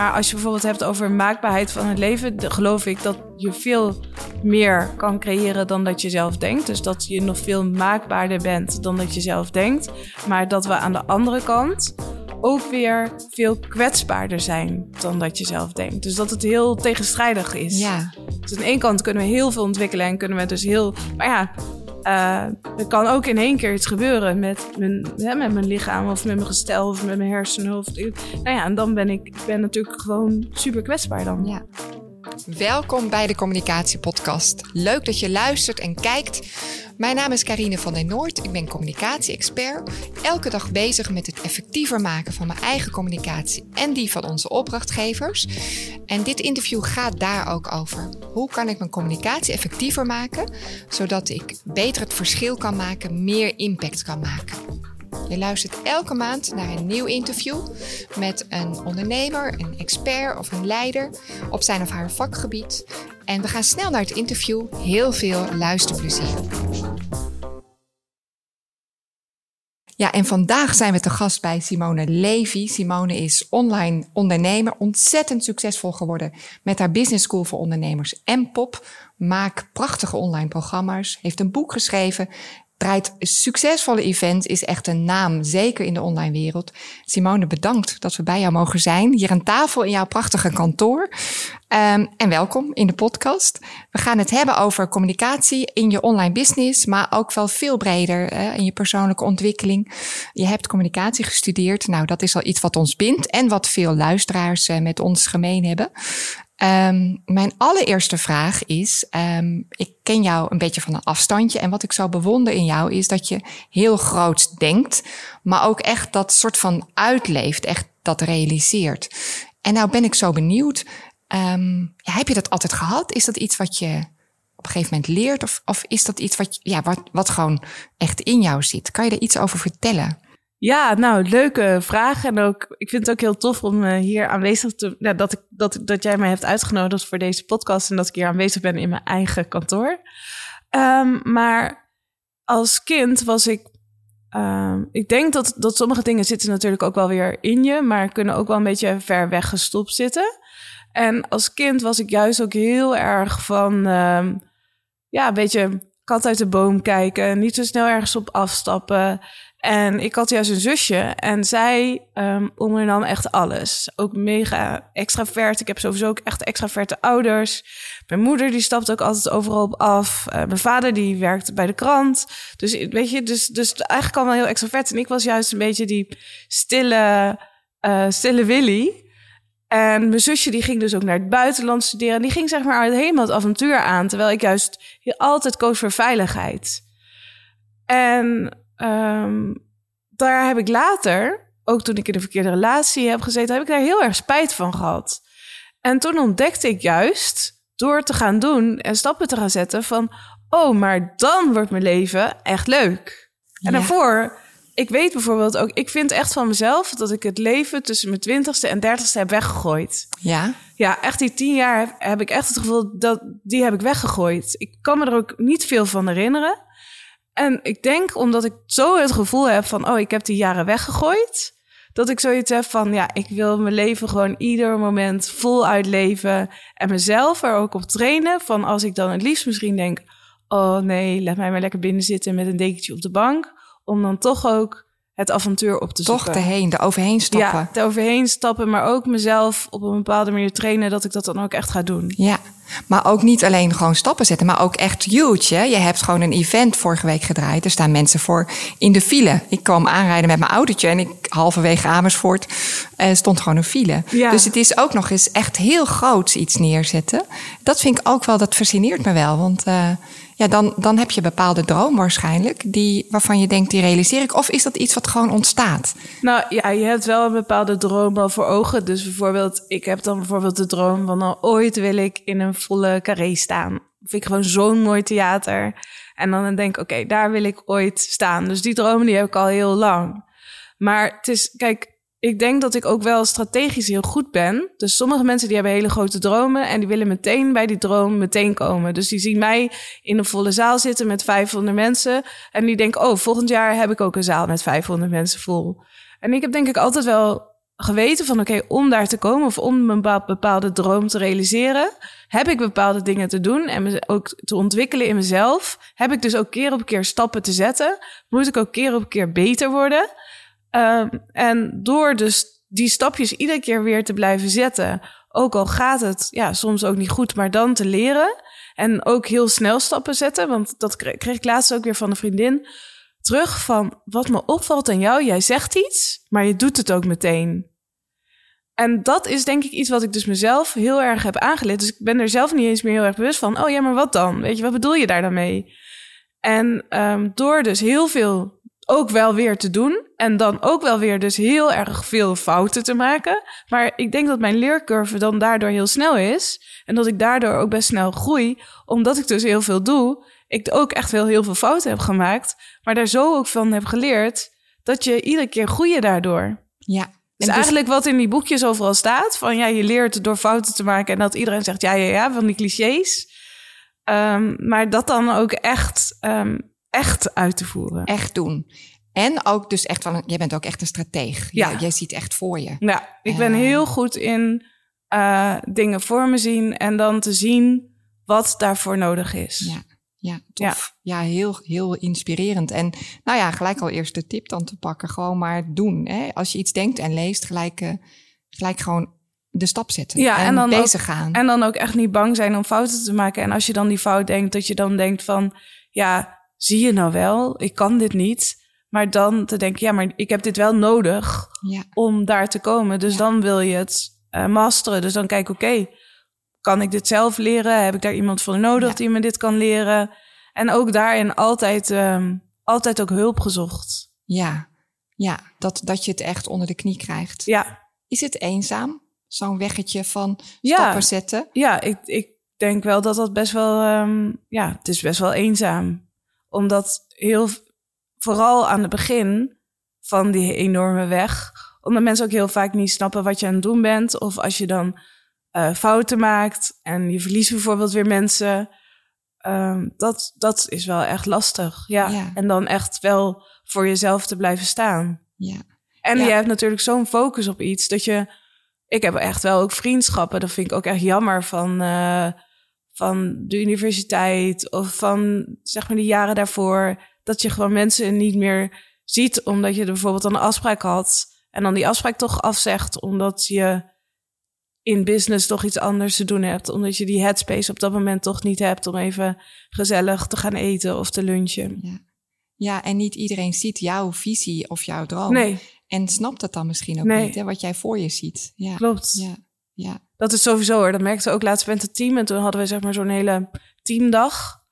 Maar als je bijvoorbeeld hebt over maakbaarheid van het leven, geloof ik dat je veel meer kan creëren dan dat je zelf denkt. Dus dat je nog veel maakbaarder bent dan dat je zelf denkt. Maar dat we aan de andere kant ook weer veel kwetsbaarder zijn dan dat je zelf denkt. Dus dat het heel tegenstrijdig is. Ja. Dus aan de ene kant kunnen we heel veel ontwikkelen en kunnen we dus heel. Maar ja, uh, er kan ook in één keer iets gebeuren met mijn, met mijn lichaam of met mijn gestel of met mijn hersenen. Nou ja, en dan ben ik, ik ben natuurlijk gewoon super kwetsbaar dan. Ja. Welkom bij de Communicatiepodcast. Leuk dat je luistert en kijkt. Mijn naam is Karine van den Noord. Ik ben communicatie-expert. Elke dag bezig met het effectiever maken van mijn eigen communicatie en die van onze opdrachtgevers. En dit interview gaat daar ook over. Hoe kan ik mijn communicatie effectiever maken, zodat ik beter het verschil kan maken, meer impact kan maken? Je luistert elke maand naar een nieuw interview met een ondernemer, een expert of een leider op zijn of haar vakgebied. En we gaan snel naar het interview. Heel veel luisterplezier. Ja, en vandaag zijn we te gast bij Simone Levy. Simone is online ondernemer, ontzettend succesvol geworden met haar Business School voor Ondernemers en Pop. Maakt prachtige online programma's, heeft een boek geschreven draait succesvolle event is echt een naam, zeker in de online wereld. Simone, bedankt dat we bij jou mogen zijn. Hier aan tafel in jouw prachtige kantoor. Um, en welkom in de podcast. We gaan het hebben over communicatie in je online business, maar ook wel veel breder hè, in je persoonlijke ontwikkeling. Je hebt communicatie gestudeerd. Nou, dat is al iets wat ons bindt en wat veel luisteraars uh, met ons gemeen hebben. Um, mijn allereerste vraag is: um, ik ken jou een beetje van een afstandje. En wat ik zo bewonder in jou is dat je heel groot denkt, maar ook echt dat soort van uitleeft, echt dat realiseert. En nou ben ik zo benieuwd: um, ja, heb je dat altijd gehad? Is dat iets wat je op een gegeven moment leert? Of, of is dat iets wat, ja, wat, wat gewoon echt in jou zit? Kan je er iets over vertellen? Ja, nou, leuke vraag. En ook, ik vind het ook heel tof om uh, hier aanwezig te... Dat, ik, dat, dat jij mij hebt uitgenodigd voor deze podcast... en dat ik hier aanwezig ben in mijn eigen kantoor. Um, maar als kind was ik... Um, ik denk dat, dat sommige dingen zitten natuurlijk ook wel weer in je... maar kunnen ook wel een beetje ver weg gestopt zitten. En als kind was ik juist ook heel erg van... Um, ja, een beetje kat uit de boom kijken. Niet zo snel ergens op afstappen... En ik had juist een zusje en zij um, ondernam echt alles. Ook mega extravert. Ik heb sowieso ook echt extraverte ouders. Mijn moeder die stapt ook altijd overal op af. Uh, mijn vader die werkte bij de krant. Dus weet je, dus, dus eigenlijk allemaal heel extravert. En ik was juist een beetje die stille, uh, stille Willy. En mijn zusje die ging dus ook naar het buitenland studeren. En die ging zeg maar helemaal het avontuur aan. Terwijl ik juist altijd koos voor veiligheid. En Um, daar heb ik later, ook toen ik in de verkeerde relatie heb gezeten, heb ik daar heel erg spijt van gehad. En toen ontdekte ik juist, door te gaan doen en stappen te gaan zetten, van, oh, maar dan wordt mijn leven echt leuk. En daarvoor, ik weet bijvoorbeeld ook, ik vind echt van mezelf dat ik het leven tussen mijn twintigste en dertigste heb weggegooid. Ja? Ja, echt die tien jaar heb, heb ik echt het gevoel dat die heb ik weggegooid. Ik kan me er ook niet veel van herinneren. En ik denk omdat ik zo het gevoel heb van, oh, ik heb die jaren weggegooid. Dat ik zoiets heb van, ja, ik wil mijn leven gewoon ieder moment voluit leven. En mezelf er ook op trainen. Van als ik dan het liefst misschien denk, oh nee, laat mij maar lekker binnen zitten met een dekentje op de bank. Om dan toch ook het avontuur op te zoeken. Toch erheen, er overheen stappen. Ja, er overheen stappen, maar ook mezelf op een bepaalde manier trainen dat ik dat dan ook echt ga doen. Ja, maar ook niet alleen gewoon stappen zetten, maar ook echt huge. Hè? Je hebt gewoon een event vorige week gedraaid. Er staan mensen voor in de file. Ik kwam aanrijden met mijn autootje en ik halverwege Amersfoort uh, stond gewoon een file. Ja. Dus het is ook nog eens echt heel groot iets neerzetten. Dat vind ik ook wel, dat fascineert me wel. Want uh, ja, dan, dan heb je bepaalde droom waarschijnlijk, die, waarvan je denkt, die realiseer ik. Of is dat iets wat gewoon ontstaat? Nou ja, je hebt wel een bepaalde droom al voor ogen. Dus bijvoorbeeld, ik heb dan bijvoorbeeld de droom van, nou, ooit wil ik in een volle carré staan. Vind ik gewoon zo'n mooi theater. En dan denk ik, oké, daar wil ik ooit staan. Dus die droom die heb ik al heel lang. Maar het is, kijk, ik denk dat ik ook wel strategisch heel goed ben. Dus sommige mensen die hebben hele grote dromen en die willen meteen bij die droom meteen komen. Dus die zien mij in een volle zaal zitten met 500 mensen en die denken, oh, volgend jaar heb ik ook een zaal met 500 mensen vol. En ik heb denk ik altijd wel geweten van oké, om daar te komen of om een bepaalde droom te realiseren, heb ik bepaalde dingen te doen en ook te ontwikkelen in mezelf. Heb ik dus ook keer op keer stappen te zetten. Moet ik ook keer op keer beter worden. Um, en door dus die stapjes iedere keer weer te blijven zetten, ook al gaat het ja, soms ook niet goed, maar dan te leren. En ook heel snel stappen zetten, want dat kreeg ik laatst ook weer van een vriendin terug van wat me opvalt aan jou. Jij zegt iets, maar je doet het ook meteen. En dat is denk ik iets wat ik dus mezelf heel erg heb aangeleerd. Dus ik ben er zelf niet eens meer heel erg bewust van. Oh ja, maar wat dan? Weet je, wat bedoel je daar dan mee? En um, door dus heel veel ook wel weer te doen. En dan ook wel weer dus heel erg veel fouten te maken. Maar ik denk dat mijn leercurve dan daardoor heel snel is. En dat ik daardoor ook best snel groei. Omdat ik dus heel veel doe. Ik ook echt wel heel veel fouten heb gemaakt. Maar daar zo ook van heb geleerd. Dat je iedere keer groeien daardoor. Ja. Dus, dus eigenlijk wat in die boekjes overal staat. Van ja, je leert door fouten te maken. En dat iedereen zegt ja, ja, ja, van die clichés. Um, maar dat dan ook echt um, echt uit te voeren. Echt doen. En ook dus echt van, jij bent ook echt een strateeg. Ja. Jij, ziet echt voor je. Ja, ik ben eh. heel goed in uh, dingen voor me zien en dan te zien wat daarvoor nodig is. Ja, ja tof. Ja, heel, heel inspirerend. En nou ja, gelijk al eerst de tip dan te pakken. Gewoon maar doen. Hè? Als je iets denkt en leest, gelijk, uh, gelijk gewoon de stap zetten. Ja, en, en dan bezig ook, gaan. En dan ook echt niet bang zijn om fouten te maken. En als je dan die fout denkt, dat je dan denkt van... ja, zie je nou wel, ik kan dit niet. Maar dan te denken, ja, maar ik heb dit wel nodig ja. om daar te komen. Dus dan wil je het uh, masteren. Dus dan kijk, oké, kan ik dit zelf leren? Heb ik daar iemand voor nodig die me dit kan leren? En ook daarin altijd, um, altijd ook hulp gezocht. Ja, ja dat, dat je het echt onder de knie krijgt. Ja. Is het eenzaam? Zo'n weggetje van stappen zetten? Ja, ik, ik denk wel dat dat best wel, um, ja, het is best wel eenzaam omdat heel, vooral aan het begin van die enorme weg, omdat mensen ook heel vaak niet snappen wat je aan het doen bent. Of als je dan uh, fouten maakt en je verliest bijvoorbeeld weer mensen. Um, dat, dat is wel echt lastig. Ja. ja. En dan echt wel voor jezelf te blijven staan. Ja. En je hebt natuurlijk zo'n focus op iets dat je. Ik heb echt wel ook vriendschappen. Dat vind ik ook echt jammer van. Uh, van de universiteit of van zeg maar de jaren daarvoor. Dat je gewoon mensen niet meer ziet omdat je er bijvoorbeeld een afspraak had. En dan die afspraak toch afzegt omdat je in business toch iets anders te doen hebt. Omdat je die headspace op dat moment toch niet hebt om even gezellig te gaan eten of te lunchen. Ja, ja en niet iedereen ziet jouw visie of jouw droom. Nee. En snapt het dan misschien ook niet, hè, wat jij voor je ziet. Ja. Klopt. Ja. Ja. Dat is sowieso hoor. Dat merkte ook laatst met het team. En toen hadden we zeg maar zo'n hele teamdag.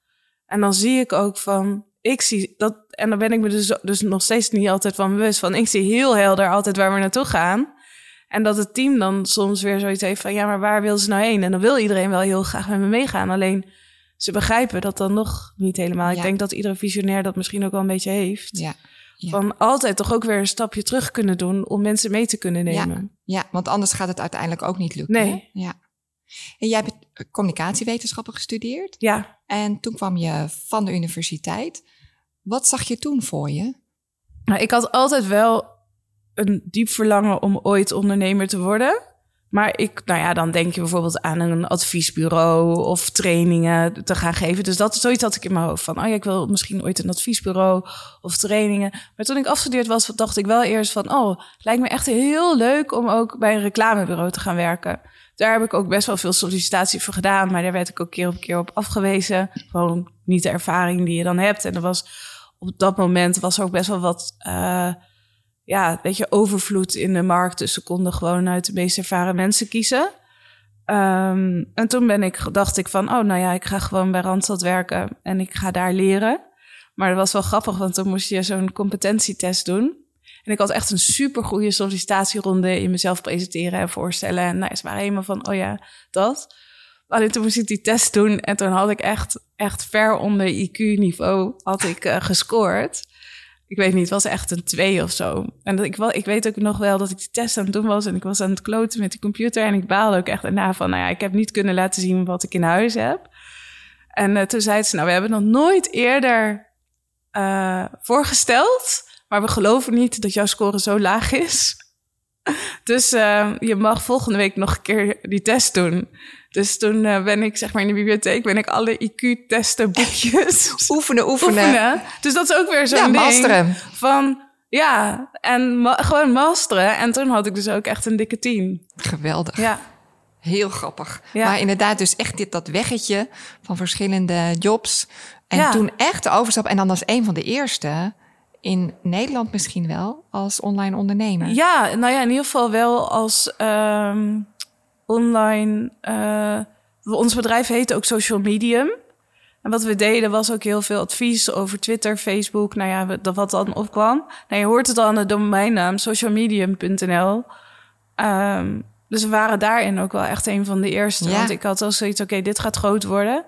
En dan zie ik ook van, ik zie dat, en dan ben ik me dus, dus nog steeds niet altijd van bewust van, ik zie heel helder altijd waar we naartoe gaan. En dat het team dan soms weer zoiets heeft van, ja, maar waar wil ze nou heen? En dan wil iedereen wel heel graag met me meegaan. Alleen ze begrijpen dat dan nog niet helemaal. Ik denk dat iedere visionair dat misschien ook wel een beetje heeft. Ja. Van altijd toch ook weer een stapje terug kunnen doen om mensen mee te kunnen nemen. Ja, ja want anders gaat het uiteindelijk ook niet lukken. Nee. Ja. En jij hebt communicatiewetenschappen gestudeerd. Ja. En toen kwam je van de universiteit. Wat zag je toen voor je? Nou, ik had altijd wel een diep verlangen om ooit ondernemer te worden. Maar ik, nou ja, dan denk je bijvoorbeeld aan een adviesbureau of trainingen te gaan geven. Dus dat is zoiets had ik in mijn hoofd van, oh ja, ik wil misschien ooit een adviesbureau of trainingen. Maar toen ik afgestudeerd was, dacht ik wel eerst van, oh, lijkt me echt heel leuk om ook bij een reclamebureau te gaan werken. Daar heb ik ook best wel veel sollicitatie voor gedaan, maar daar werd ik ook keer op keer op afgewezen. Gewoon niet de ervaring die je dan hebt. En er was op dat moment was er ook best wel wat. Uh, ja, een beetje overvloed in de markt. Dus ze konden gewoon uit de meest ervaren mensen kiezen. Um, en toen ben ik, dacht ik van, oh nou ja, ik ga gewoon bij Randstad werken en ik ga daar leren. Maar dat was wel grappig, want toen moest je zo'n competentietest doen. En ik had echt een super goede sollicitatieronde in mezelf presenteren en voorstellen. En nou, ze waren helemaal van, oh ja, dat. Alleen toen moest ik die test doen en toen had ik echt, echt ver onder IQ-niveau had ik uh, gescoord ik weet niet, het was echt een twee of zo. En ik, ik weet ook nog wel dat ik die test aan het doen was en ik was aan het kloten met die computer en ik baalde ook echt daarna van, nou ja, ik heb niet kunnen laten zien wat ik in huis heb. En uh, toen zei ze, nou, we hebben nog nooit eerder uh, voorgesteld, maar we geloven niet dat jouw score zo laag is. Dus uh, je mag volgende week nog een keer die test doen. Dus toen uh, ben ik zeg maar in de bibliotheek, ben ik alle IQ-testen, boekjes... oefenen, oefenen, oefenen. Dus dat is ook weer zo'n ja, ding masteren. van... Ja, en ma gewoon masteren. En toen had ik dus ook echt een dikke tien. Geweldig. Ja. Heel grappig. Ja. Maar inderdaad, dus echt dit, dat weggetje van verschillende jobs. En Ja. toen echt de overstap. En dan als een van de eerste in Nederland misschien wel als online ondernemer. Ja, nou ja, in ieder geval wel als ehm, online. eh, ons bedrijf heette ook Social Medium. En wat we deden was ook heel veel advies over Twitter, Facebook. Nou ja, dat wat dan opkwam. Nou, je hoort het al aan de domeinnaam socialmedium.nl. Ehm, dus we waren daarin ook wel echt een van de eerste. Ja. Want ik had al zoiets, oké, dit gaat groot worden.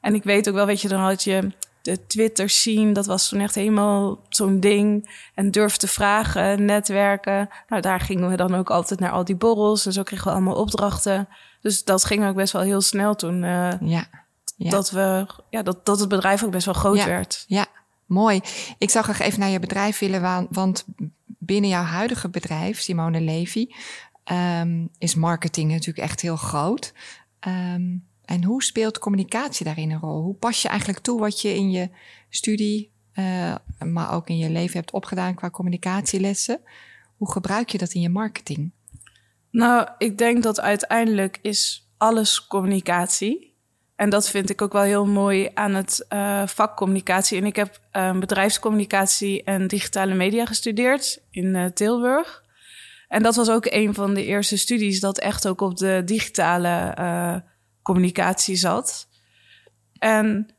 En ik weet ook wel, weet je, dan had je de Twitter scene. Dat was toen echt helemaal zo'n ding. En durf te vragen, netwerken. Nou, daar gingen we dan ook altijd naar al die borrels. En zo kregen we allemaal opdrachten. Dus dat ging ook best wel heel snel toen. eh, Ja. Ja. dat, we, ja, dat, dat het bedrijf ook best wel groot Ja. werd. Ja, mooi. Ik zou graag even naar je bedrijf willen, wa- want binnen jouw huidige bedrijf, Simone Levy, ehm, is marketing natuurlijk echt heel groot. Ehm, en hoe speelt communicatie daarin een rol? Hoe pas je eigenlijk toe wat je in je studie, eh, maar ook in je leven hebt opgedaan qua communicatielessen? Hoe gebruik je dat in je marketing? Nou, ik denk dat uiteindelijk is alles communicatie. En dat vind ik ook wel heel mooi aan het eh, vak communicatie. En ik heb eh, bedrijfscommunicatie en digitale media gestudeerd in Tilburg. En dat was ook een van de eerste studies dat echt ook op de digitale communicatie zat. En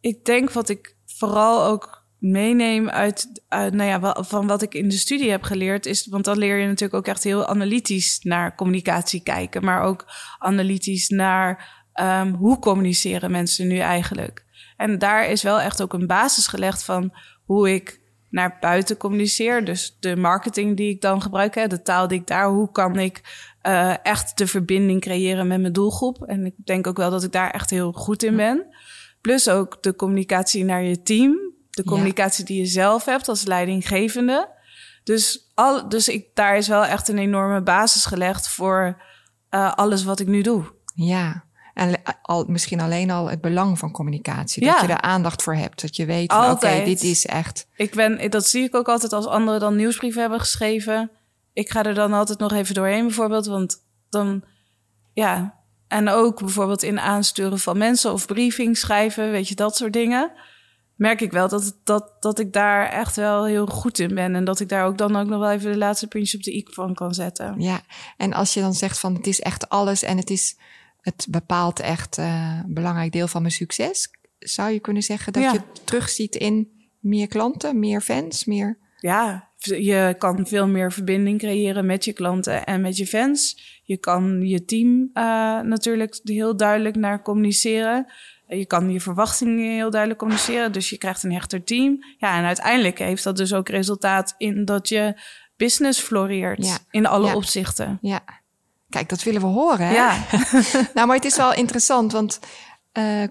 ik denk wat ik vooral ook meeneem uit, nou ja, van wat ik in de studie heb geleerd, is, want dan leer je natuurlijk ook echt heel analytisch naar communicatie kijken, maar ook analytisch naar ehm, hoe communiceren mensen nu eigenlijk. En daar is wel echt ook een basis gelegd van hoe ik naar buiten communiceer. Dus de marketing die ik dan gebruik, hè, de taal die ik daar, hoe kan ik eh, echt de verbinding creëren met mijn doelgroep. En ik denk ook wel dat ik daar echt heel goed in ben. Plus ook de communicatie naar je team. De Ja. communicatie die je zelf hebt als leidinggevende. Dus, al, dus ik, daar is wel echt een enorme basis gelegd voor eh, alles wat ik nu doe. Ja. En al, misschien alleen al het belang van communicatie. Ja. Dat je er aandacht voor hebt. Dat je weet, oké, dit is echt... Ik ben, dat zie ik ook altijd als anderen dan nieuwsbrieven hebben geschreven. Ik ga er dan altijd nog even doorheen, bijvoorbeeld. Want dan, ja. En ook bijvoorbeeld in aansturen van mensen of briefing schrijven, weet je, dat soort dingen. Merk ik wel dat, dat, dat ik daar echt wel heel goed in ben. En dat ik daar ook dan ook nog wel even de laatste puntjes op de i van kan zetten. Ja, en als je dan zegt van het is echt alles en het is het bepaalt echt eh, een belangrijk deel van mijn succes, zou je kunnen zeggen dat Ja. je het terugziet in meer klanten, meer fans, meer. Ja, je kan veel meer verbinding creëren met je klanten en met je fans. Je kan je team eh, natuurlijk heel duidelijk naar communiceren. Je kan je verwachtingen heel duidelijk communiceren. Dus je krijgt een hechter team. Ja, en uiteindelijk heeft dat dus ook resultaat in dat je business floreert. Ja. In alle Ja. opzichten. Ja, kijk, dat willen we horen. Hè? Ja. nou, maar het is wel interessant, want eh,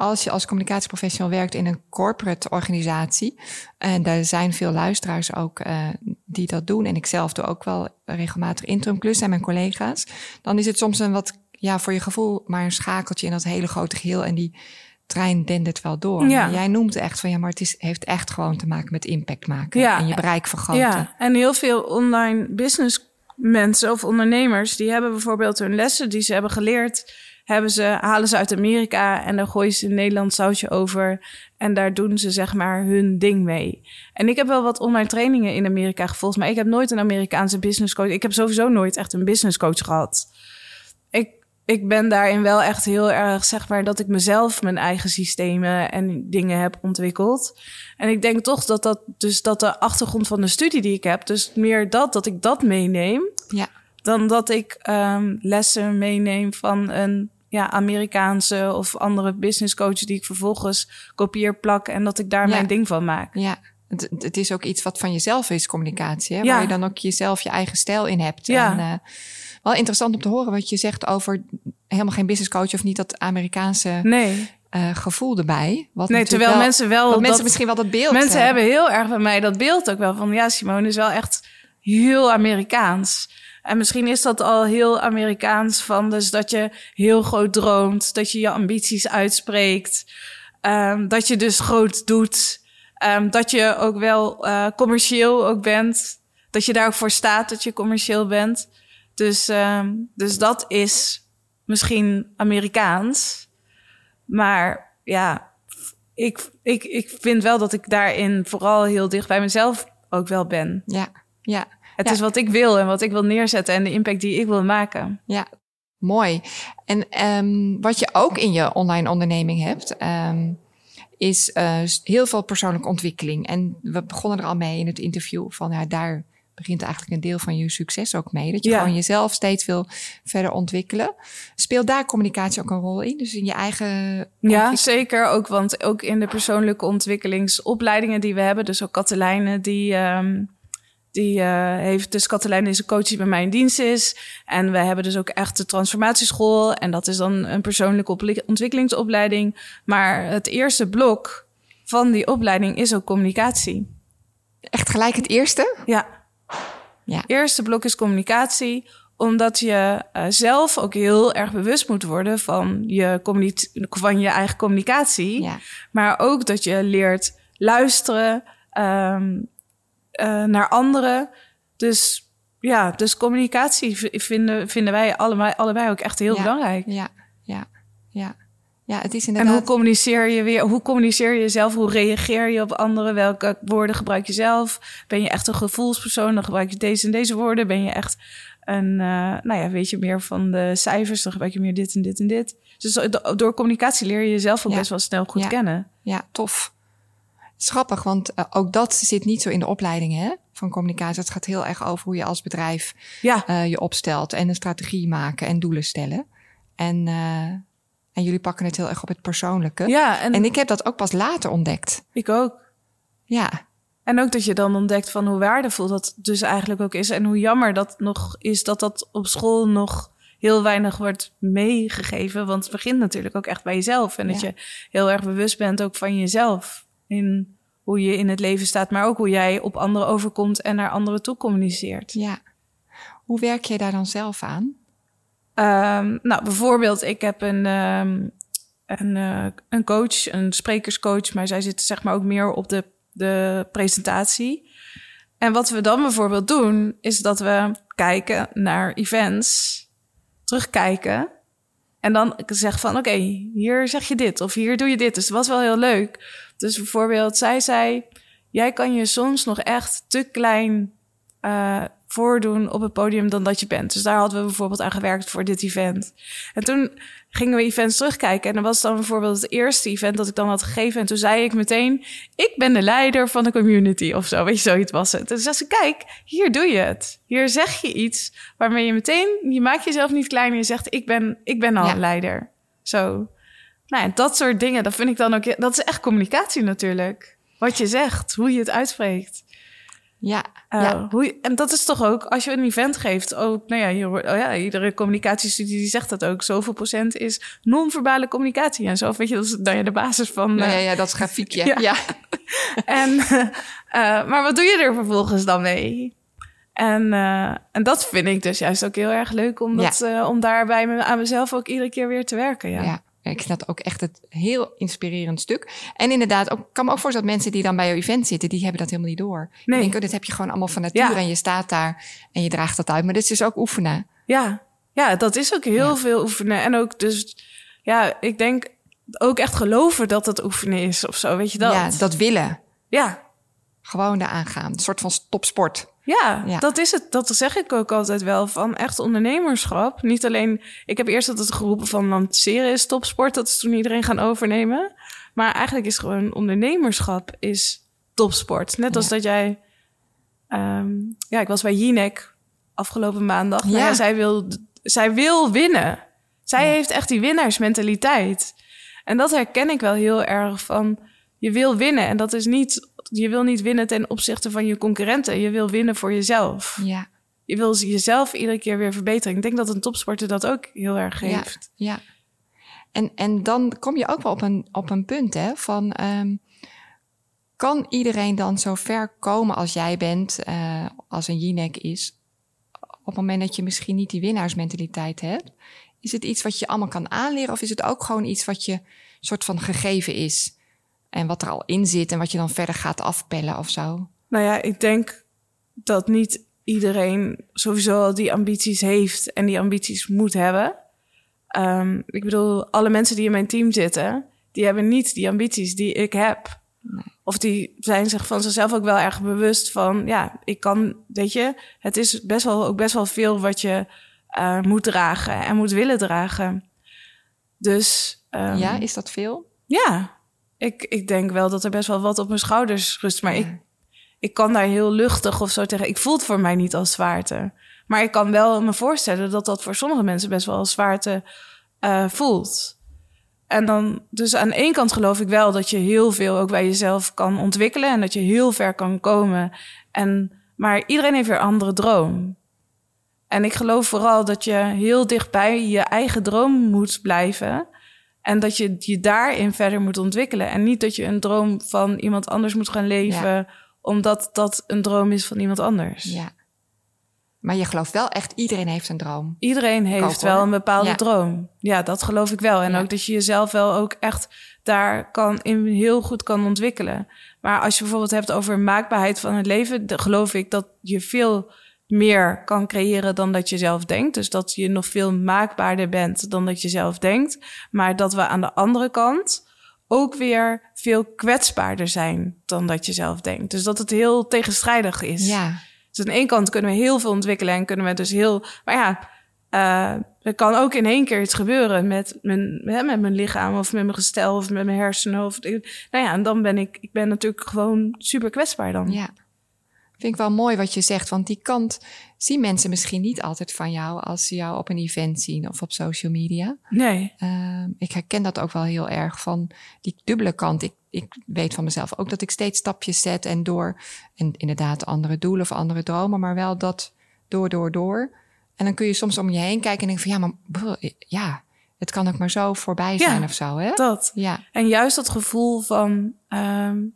als je als communicatieprofessional werkt in een corporate organisatie, en daar zijn veel luisteraars ook eh, die dat doen, en ik zelf doe ook wel regelmatig interim klus en mijn collega's, dan is het soms een wat, ja, voor je gevoel maar een schakeltje in dat hele grote geheel en die trein dendert wel door. Ja. Maar jij noemt echt van ja, maar het is, heeft echt gewoon te maken met impact maken Ja. en je bereik vergroten. Ja, en heel veel online business mensen of ondernemers, die hebben bijvoorbeeld hun lessen die ze hebben geleerd, hebben ze, halen ze uit Amerika en dan gooien ze een Nederlands sausje over. En daar doen ze zeg maar hun ding mee. En ik heb wel wat online trainingen in Amerika gevolgd, maar ik heb nooit een Amerikaanse business coach. Ik heb sowieso nooit echt een business coach gehad. Ik, ik ben daarin wel echt heel erg, zeg maar, dat ik mezelf mijn eigen systemen en dingen heb ontwikkeld. En ik denk toch dat dat, dus dat de achtergrond van de studie die ik heb, dus meer dat, dat ik dat meeneem, Ja. dan dat ik ehm, lessen meeneem van een ja, Amerikaanse of andere business coach die ik vervolgens kopieer, plak en dat ik daar Ja. mijn ding van maak. Ja, het, het is ook iets wat van jezelf is, communicatie. Hè? Ja. Waar je dan ook jezelf je eigen stijl in hebt. Ja. En, eh, wel interessant om te horen wat je zegt over helemaal geen business coach of niet dat Amerikaanse Nee, eh, gevoel erbij. Wat nee terwijl wel- mensen wel. wat mensen dat- misschien wel dat beeld Mensen hebben. hebben heel erg bij mij dat beeld ook wel van ja, Simone is wel echt heel Amerikaans. En misschien is dat al heel Amerikaans van dus dat je heel groot droomt, dat je je ambities uitspreekt, um, dat je dus groot doet, um, dat je ook wel uh, commercieel ook bent, dat je daar ook voor staat dat je commercieel bent. Dus, um, dus dat is misschien Amerikaans. Maar ja, ik, ik, ik vind wel dat ik daarin vooral heel dicht bij mezelf ook wel ben. Ja, ja. Het is wat ik wil en wat ik wil neerzetten en de impact die ik wil maken. Ja, mooi. En um, wat je ook in je online onderneming hebt, um, is uh, heel veel persoonlijke ontwikkeling. En we begonnen er al mee in het interview van ja, daar begint eigenlijk een deel van je succes ook mee. Dat je gewoon jezelf steeds wil verder ontwikkelen. Speelt daar communicatie ook een rol in? Dus in je eigen. Ja, zeker ook. Want ook in de persoonlijke ontwikkelingsopleidingen die we hebben, dus ook Katelijne, die. Um, die uh, heeft dus Katelijn is een coach die bij mij in dienst is. En we hebben dus ook echt de transformatieschool. En dat is dan een persoonlijke ontwikkelingsopleiding. Maar het eerste blok van die opleiding is ook communicatie. Echt gelijk het eerste? Ja. ja. eerste blok is communicatie omdat je uh, zelf ook heel erg bewust moet worden van je, van je eigen communicatie. Ja. Maar ook dat je leert luisteren, um, uh, naar anderen. Dus ja, dus communicatie vinden, vinden wij allebei, allebei ook echt heel belangrijk. Ja, ja, ja. Ja, het is inderdaad... En hoe communiceer je weer? Hoe communiceer je jezelf? Hoe reageer je op anderen? Welke woorden gebruik je zelf? Ben je echt een gevoelspersoon? Dan gebruik je deze en deze woorden. Ben je echt een, uh, nou ja, weet je meer van de cijfers? Dan gebruik je meer dit en dit en dit. Dus door communicatie leer je jezelf ook best wel snel goed kennen. Ja, tof. Schappig, want uh, ook dat zit niet zo in de opleiding hè, van communicatie. Het gaat heel erg over hoe je als bedrijf ja. uh, je opstelt en een strategie maken en doelen stellen. En, uh, en jullie pakken het heel erg op het persoonlijke. Ja, en, en ik heb dat ook pas later ontdekt. Ik ook. Ja. En ook dat je dan ontdekt van hoe waardevol dat dus eigenlijk ook is. En hoe jammer dat nog is dat dat op school nog heel weinig wordt meegegeven. Want het begint natuurlijk ook echt bij jezelf. En ja. dat je heel erg bewust bent ook van jezelf in hoe je in het leven staat, maar ook hoe jij op anderen overkomt en naar anderen toe communiceert. Ja. Hoe werk je daar dan zelf aan? Um, nou, bijvoorbeeld, ik heb een, um, een, uh, een coach, een sprekerscoach, maar zij zit zeg maar ook meer op de, de presentatie. En wat we dan bijvoorbeeld doen, is dat we kijken naar events, terugkijken en dan zeg van, oké, okay, hier zeg je dit of hier doe je dit. Dus het was wel heel leuk. Dus bijvoorbeeld, zij zei, jij kan je soms nog echt te klein uh, voordoen op het podium dan dat je bent. Dus daar hadden we bijvoorbeeld aan gewerkt voor dit event. En toen gingen we events terugkijken. En dan was dan bijvoorbeeld het eerste event dat ik dan had gegeven. En toen zei ik meteen, ik ben de leider van de community of zo. Weet je, zoiets was het. Dus zei ze, kijk, hier doe je het. Hier zeg je iets waarmee je meteen, je maakt jezelf niet klein. En je zegt, ik ben, ik ben al een leider. Zo. Nou, en dat soort dingen, dat vind ik dan ook, dat is echt communicatie natuurlijk. Wat je zegt, hoe je het uitspreekt. Ja, uh, ja. Hoe en dat is toch ook, als je een event geeft, ook, nou ja, je, oh ja iedere communicatiestudie die zegt dat ook. Zoveel procent is non-verbale communicatie. En zo, weet je, dat is dan ja, de basis van... Uh, ja, ja, dat is grafiekje. ja. ja. en, uh, maar wat doe je er vervolgens dan mee? En, en dat vind ik dus juist ook heel erg leuk, om, dat, ja. om daarbij me, aan mezelf ook iedere keer weer te werken. Ja. Ik vind dat ook echt het heel inspirerend stuk. En inderdaad, ook, kan me ook voorstellen dat mensen die dan bij jouw event zitten, die hebben dat helemaal niet door. Nee. Ik denk, oh, dit heb je gewoon allemaal van nature ja. en je staat daar en je draagt dat uit. Maar dit is dus ook oefenen. Ja, ja dat is ook heel ja. veel oefenen. En ook dus, ja, ik denk ook echt geloven dat het oefenen is of zo, weet je dat? Ja, dat willen. Ja. Gewoon eraan gaan. Een soort van topsport. Ja, ja, dat is het. Dat zeg ik ook altijd wel van echt ondernemerschap. Niet alleen, ik heb eerst altijd geroepen van lanceren is topsport. Dat is toen iedereen gaan overnemen. Maar eigenlijk is gewoon ondernemerschap is topsport. Net als dat jij, um, ja, ik was bij Jinek afgelopen maandag. Nou ja. ja zij, wil, zij wil winnen. Zij heeft echt die winnaarsmentaliteit. En dat herken ik wel heel erg van, je wil winnen. En dat is niet je wil niet winnen ten opzichte van je concurrenten. Je wil winnen voor jezelf. Ja. Je wil jezelf iedere keer weer verbeteren. Ik denk dat een topsporter dat ook heel erg heeft. Ja. ja. En, en dan kom je ook wel op een, op een punt hè, van um, Kan iedereen dan zo ver komen als jij bent, uh, als een Jinek is, op het moment dat je misschien niet die winnaarsmentaliteit hebt? Is het iets wat je allemaal kan aanleren of is het ook gewoon iets wat je soort van gegeven is? En wat er al in zit en wat je dan verder gaat afpellen of zo? Nou ja, ik denk dat niet iedereen sowieso al die ambities heeft en die ambities moet hebben. Um, ik bedoel, alle mensen die in mijn team zitten, die hebben niet die ambities die ik heb. Of die zijn zich van zichzelf ook wel erg bewust van, ja, ik kan, weet je, het is best wel ook best wel veel wat je uh, moet dragen en moet willen dragen. Dus. Um, ja, is dat veel? Ja, ik, ik denk wel dat er best wel wat op mijn schouders rust. Maar ik, ik kan daar heel luchtig of zo tegen. Ik voel het voor mij niet als zwaarte. Maar ik kan wel me voorstellen dat dat voor sommige mensen best wel als zwaarte uh, voelt. En dan, dus aan de ene kant geloof ik wel dat je heel veel ook bij jezelf kan ontwikkelen en dat je heel ver kan komen. En, maar iedereen heeft weer een andere droom. En ik geloof vooral dat je heel dichtbij je eigen droom moet blijven. En dat je je daarin verder moet ontwikkelen. En niet dat je een droom van iemand anders moet gaan leven, omdat dat een droom is van iemand anders. Ja. Maar je gelooft wel echt, iedereen heeft een droom. Iedereen heeft wel een bepaalde droom. Ja, dat geloof ik wel. En ook dat je jezelf wel ook echt daar kan in heel goed kan ontwikkelen. Maar als je bijvoorbeeld hebt over maakbaarheid van het leven, geloof ik dat je veel meer kan creëren dan dat je zelf denkt. Dus dat je nog veel maakbaarder bent dan dat je zelf denkt. Maar dat we aan de andere kant ook weer veel kwetsbaarder zijn dan dat je zelf denkt. Dus dat het heel tegenstrijdig is. Ja. Dus aan de ene kant kunnen we heel veel ontwikkelen en kunnen we dus heel. Maar ja, uh, er kan ook in één keer iets gebeuren met mijn, met mijn lichaam of met mijn gestel of met mijn hersenen. Of, nou ja, en dan ben ik, ik ben natuurlijk gewoon super kwetsbaar dan. Ja. Vind ik wel mooi wat je zegt, want die kant zien mensen misschien niet altijd van jou als ze jou op een event zien of op social media. Nee. Uh, ik herken dat ook wel heel erg van die dubbele kant. Ik, ik weet van mezelf ook dat ik steeds stapjes zet en door, en inderdaad andere doelen of andere dromen, maar wel dat door, door, door. En dan kun je soms om je heen kijken en denken van ja, maar ja, het kan ook maar zo voorbij zijn of zo. Hè? Dat. Ja. En juist dat gevoel van um,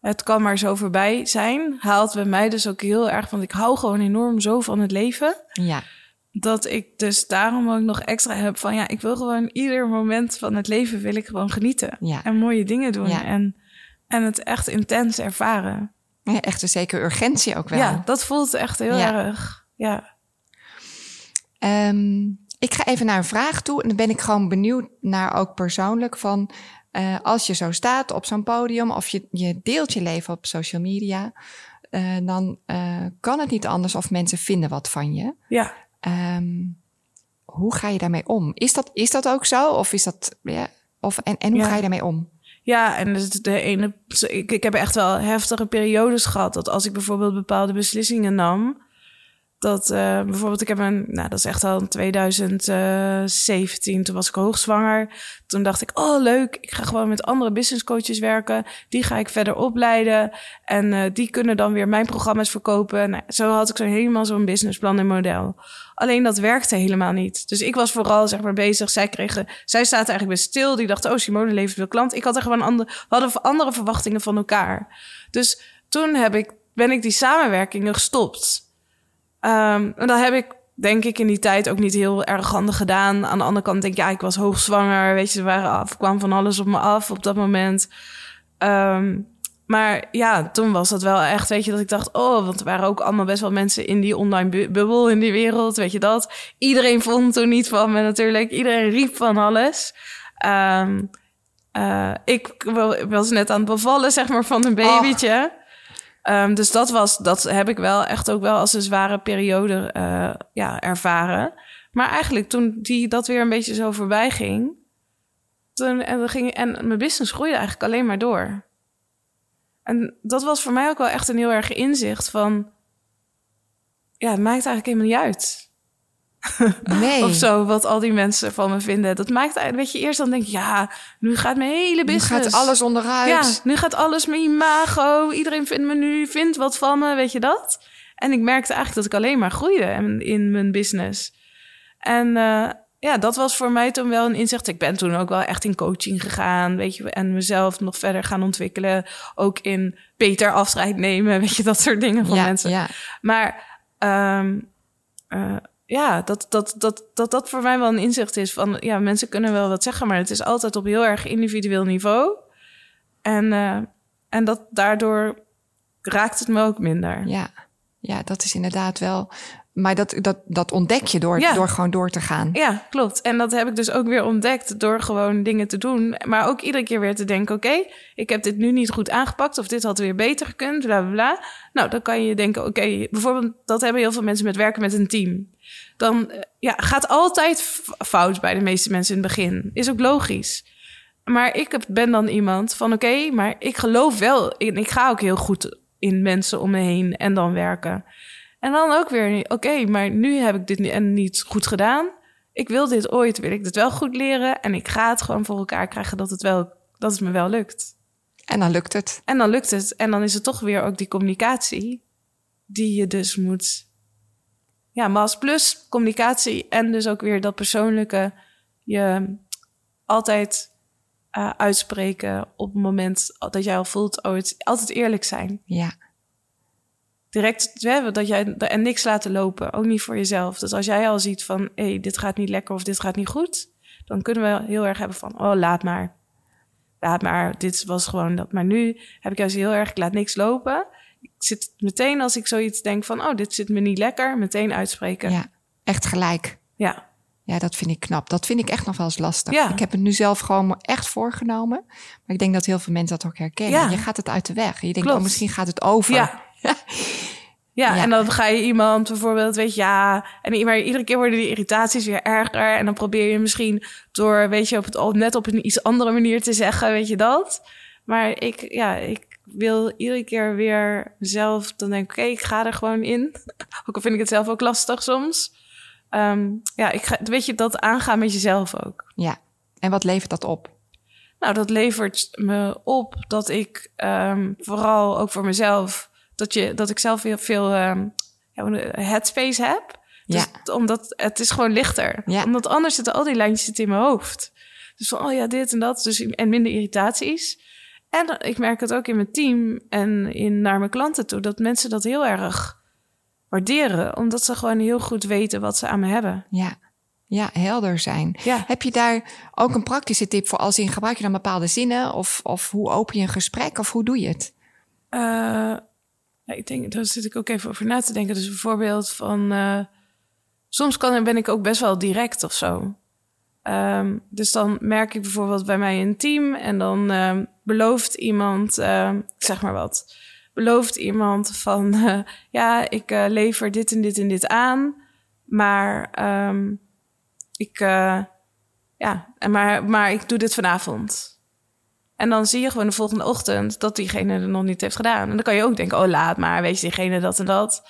het kan maar zo voorbij zijn, haalt bij mij dus ook heel erg, want ik hou gewoon enorm zo van het leven. Ja. Dat ik dus daarom ook nog extra heb van ja, ik wil gewoon ieder moment van het leven wil ik gewoon genieten. Ja. En mooie dingen doen. Ja. En, en het echt intens ervaren. Ja, echt een zekere urgentie ook wel. Ja, dat voelt echt heel erg. Ja. Um, ik ga even naar een vraag toe. En dan ben ik gewoon benieuwd naar ook persoonlijk van... Uh, als je zo staat op zo'n podium of je, je deelt je leven op social media... Uh, dan uh, kan het niet anders of mensen vinden wat van je. Ja. Um, hoe ga je daarmee om? Is dat, is dat ook zo? Of is dat... Ja, of, en, en hoe ja. ga je daarmee om? Ja, en dus de ene, ik, ik heb echt wel heftige periodes gehad. Dat als ik bijvoorbeeld bepaalde beslissingen nam, dat uh, bijvoorbeeld, ik heb een, nou dat is echt al in 2017, toen was ik hoogzwanger. Toen dacht ik, oh leuk, ik ga gewoon met andere business coaches werken. Die ga ik verder opleiden en uh, die kunnen dan weer mijn programma's verkopen. Nou, zo had ik zo helemaal zo'n businessplan en model. Alleen dat werkte helemaal niet. Dus ik was vooral zeg maar bezig. Zij kregen, zij zaten eigenlijk best stil. Die dachten, oh Simone levert veel klant. Ik had er gewoon andere, hadden andere verwachtingen van elkaar. Dus toen heb ik, ben ik die samenwerkingen gestopt. Um, en dat heb ik, denk ik, in die tijd ook niet heel erg handig gedaan. Aan de andere kant denk ik, ja, ik was hoogzwanger. Weet je, er waren af, kwam van alles op me af op dat moment. Um, maar ja, toen was dat wel echt, weet je, dat ik dacht, oh, want er waren ook allemaal best wel mensen in die online bu bubbel, in die wereld, weet je dat. Iedereen vond toen niet van me natuurlijk. Iedereen riep van alles. Um, uh, ik was net aan het bevallen, zeg maar, van een babytje. Um, dus dat was, dat heb ik wel echt ook wel als een zware periode uh, ja, ervaren. Maar eigenlijk toen die dat weer een beetje zo voorbij ging, toen en, ging, en mijn business groeide eigenlijk alleen maar door. En dat was voor mij ook wel echt een heel erg inzicht van, ja, het maakt eigenlijk helemaal niet uit. Nee. of zo, wat al die mensen van me vinden. Dat maakt eigenlijk, weet je, eerst dan denk je, ja, nu gaat mijn hele business. Nu gaat alles onderuit. Ja, nu gaat alles mijn imago. Iedereen vindt me nu, vindt wat van me, weet je dat? En ik merkte eigenlijk dat ik alleen maar groeide in, mijn business. En, uh, ja, dat was voor mij toen wel een inzicht. Ik ben toen ook wel echt in coaching gegaan, weet je, en mezelf nog verder gaan ontwikkelen. Ook in beter afscheid nemen, weet je, dat soort dingen van ja, mensen. Ja. Maar um, uh, ja, dat, dat, dat, dat dat voor mij wel een inzicht is van, ja, mensen kunnen wel wat zeggen, maar het is altijd op heel erg individueel niveau. En, uh, en dat daardoor raakt het me ook minder. Ja, ja dat is inderdaad wel maar dat, dat, dat ontdek je door, Ja. door gewoon door te gaan. Ja, klopt. En dat heb ik dus ook weer ontdekt door gewoon dingen te doen. Maar ook iedere keer weer te denken: oké, ik heb dit nu niet goed aangepakt. Of dit had weer beter gekund, bla bla bla. Nou, dan kan je denken: oké, bijvoorbeeld, dat hebben heel veel mensen met werken met een team. Dan eh, ja, gaat altijd fout bij de meeste mensen in het begin. Is ook logisch. Maar ik ben dan iemand van: oké, maar ik geloof wel. En ik ga ook heel goed in mensen om me heen en dan werken. En dan ook weer, oké, maar nu heb ik dit en niet goed gedaan. Ik wil dit ooit, wil ik dit wel goed leren. En ik ga het gewoon voor elkaar krijgen dat het, wel, dat het me wel lukt. En dan lukt het. En dan lukt het. En dan is het toch weer ook die communicatie die je dus moet... Ja, mas plus communicatie en dus ook weer dat persoonlijke... je altijd eh, uitspreken op het moment dat jij al voelt... oh, het altijd eerlijk zijn Ja, direct hè, dat jij en niks laten lopen, ook niet voor jezelf. Dus als jij al ziet van, hé, hey, dit gaat niet lekker of dit gaat niet goed, dan kunnen we heel erg hebben van, oh, laat maar, laat maar, dit was gewoon dat. Maar nu heb ik juist heel erg, ik laat niks lopen. Ik zit meteen als ik zoiets denk van, oh, dit zit me niet lekker, meteen uitspreken. ja. echt gelijk. ja. Ja, dat vind ik knap. Dat vind ik echt nog wel eens lastig. Ja. Ik heb het nu zelf gewoon echt voorgenomen. Maar ik denk dat heel veel mensen dat ook herkennen. Ja. Je gaat het uit de weg. Je denkt, Klopt. oh, misschien gaat het over. Ja. Ja, Ja. en dan ga je iemand bijvoorbeeld, weet je, ja. En maar iedere keer worden die irritaties weer erger. En dan probeer je misschien door, weet je, op het, net op een iets andere manier te zeggen, weet je dat. Maar ik, ja, ik wil iedere keer weer zelf, dan denk ik, oké, ik ga er gewoon in. Ook al vind ik het zelf ook lastig soms. Ehm, ja, ik ga, weet je, dat aangaan met jezelf ook. Ja. En wat levert dat op? Nou, dat levert me op dat ik ehm, vooral ook voor mezelf, dat, je, dat ik zelf heel veel ehm, ja, headspace heb. Dus omdat het is gewoon lichter. Ja. Omdat anders zitten al die lijntjes in mijn hoofd. Dus van, oh ja, dit en dat. Dus, en minder irritaties. En ik merk het ook in mijn team en in, naar mijn klanten toe, dat mensen dat heel erg waarderen. Omdat ze gewoon heel goed weten wat ze aan me hebben. Ja. Ja, helder zijn. Ja. Heb je daar ook een praktische tip voor als in gebruik je dan bepaalde zinnen? Of, of hoe open je een gesprek? Of hoe doe je het? Eh, ja, ik denk, daar zit ik ook even over na te denken. Dus bijvoorbeeld van... eh, soms kan, en ben ik ook best wel direct of zo. Ehm, dus dan merk ik bijvoorbeeld bij mij een team... en dan ehm, belooft iemand, ehm, zeg maar wat... belooft iemand van... eh, ja, ik eh, lever dit en dit en dit aan... maar ik... eh, ja, maar, maar ik doe dit vanavond. En dan zie je gewoon de volgende ochtend dat diegene er nog niet heeft gedaan. En dan kan je ook denken, oh laat maar, weet je, diegene dat en dat.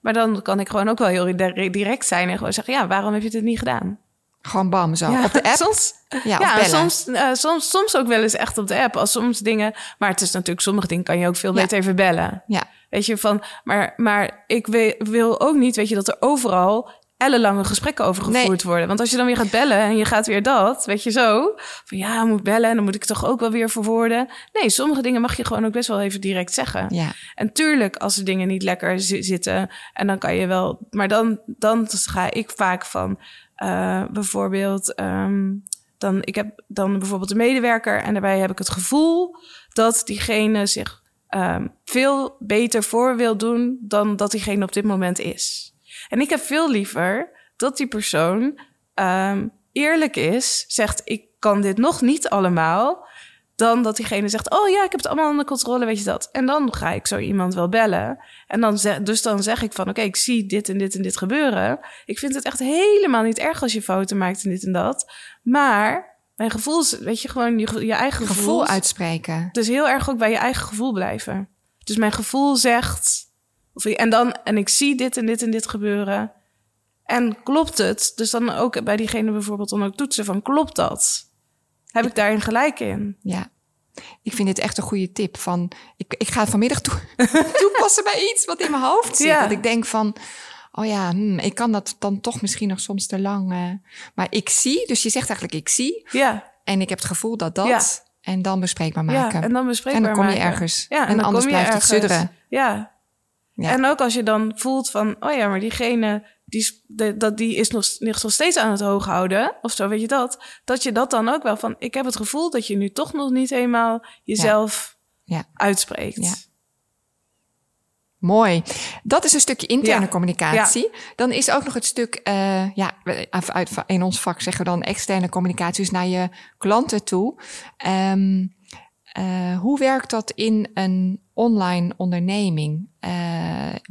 Maar dan kan ik gewoon ook wel heel dire- direct zijn en gewoon zeggen, ja, waarom heb je dit niet gedaan? Gewoon bam, zo. Ja, Op de app? Soms, ja, soms, eh, soms, soms ook wel eens echt op de app. Als soms dingen, maar het is natuurlijk, sommige dingen kan je ook veel Ja. beter even bellen. Ja, Weet je, van, maar, maar ik wil, wil ook niet, weet je, dat er overal ellenlange gesprekken over gevoerd worden. Want als je dan weer gaat bellen en je gaat weer dat, weet je zo, van ja, moet bellen en dan moet ik toch ook wel weer verwoorden. Nee, sommige dingen mag je gewoon ook best wel even direct zeggen. ja. En tuurlijk, als de dingen niet lekker zi- zitten, en dan kan je wel, maar dan, dan ga ik vaak van, eh, bijvoorbeeld, ehm, dan, ik heb dan bijvoorbeeld een medewerker en daarbij heb ik het gevoel dat diegene zich ehm, veel beter voor wil doen dan dat diegene op dit moment is. En ik heb veel liever dat die persoon ehm, eerlijk is, zegt ik kan dit nog niet allemaal, dan dat diegene zegt: Oh ja, ik heb het allemaal onder controle, weet je dat. En dan ga ik zo iemand wel bellen. En dan zeg, dus dan zeg ik van: Oké, ik zie dit en dit en dit gebeuren. Ik vind het echt helemaal niet erg als je fouten maakt en dit en dat. Maar mijn gevoel, is- weet je, gewoon je, je eigen gevoel. Gevoel uitspreken. Dus heel erg ook bij je eigen gevoel blijven. Dus mijn gevoel zegt. Of, en dan, en ik zie dit en dit en dit gebeuren. En klopt het? Dus dan ook bij diegene bijvoorbeeld dan ook toetsen van klopt dat? Heb ik daarin gelijk in? Ja. Ik vind dit echt een goede tip. Van, ik, ik ga het vanmiddag toe, toepassen bij iets wat in mijn hoofd zit. Ja. Dat ik denk van, oh ja, hmm, ik kan dat dan toch misschien nog soms te lang. eh, maar ik zie, dus je zegt eigenlijk ik zie. Ja, En ik heb het gevoel dat dat. Ja. En dan bespreekbaar ja maken. en dan bespreekbaar En dan kom je maken. ergens. Ja, En dan anders kom je blijft het sudderen. Ja. Ja. En ook als je dan voelt van, oh ja, maar diegene die, dat, die is nog, nog steeds aan het hoog houden, of zo, weet je dat? Dat je dat dan ook wel van, ik heb het gevoel dat je nu toch nog niet helemaal jezelf Ja. uitspreekt. Ja. Mooi. Dat is een stukje interne Ja. communicatie. Dan is ook nog het stuk, eh, ja, uit- uit- in ons vak zeggen we dan externe communicatie, dus naar je klanten toe. Ehm, eh, hoe werkt dat in een online onderneming? Eh,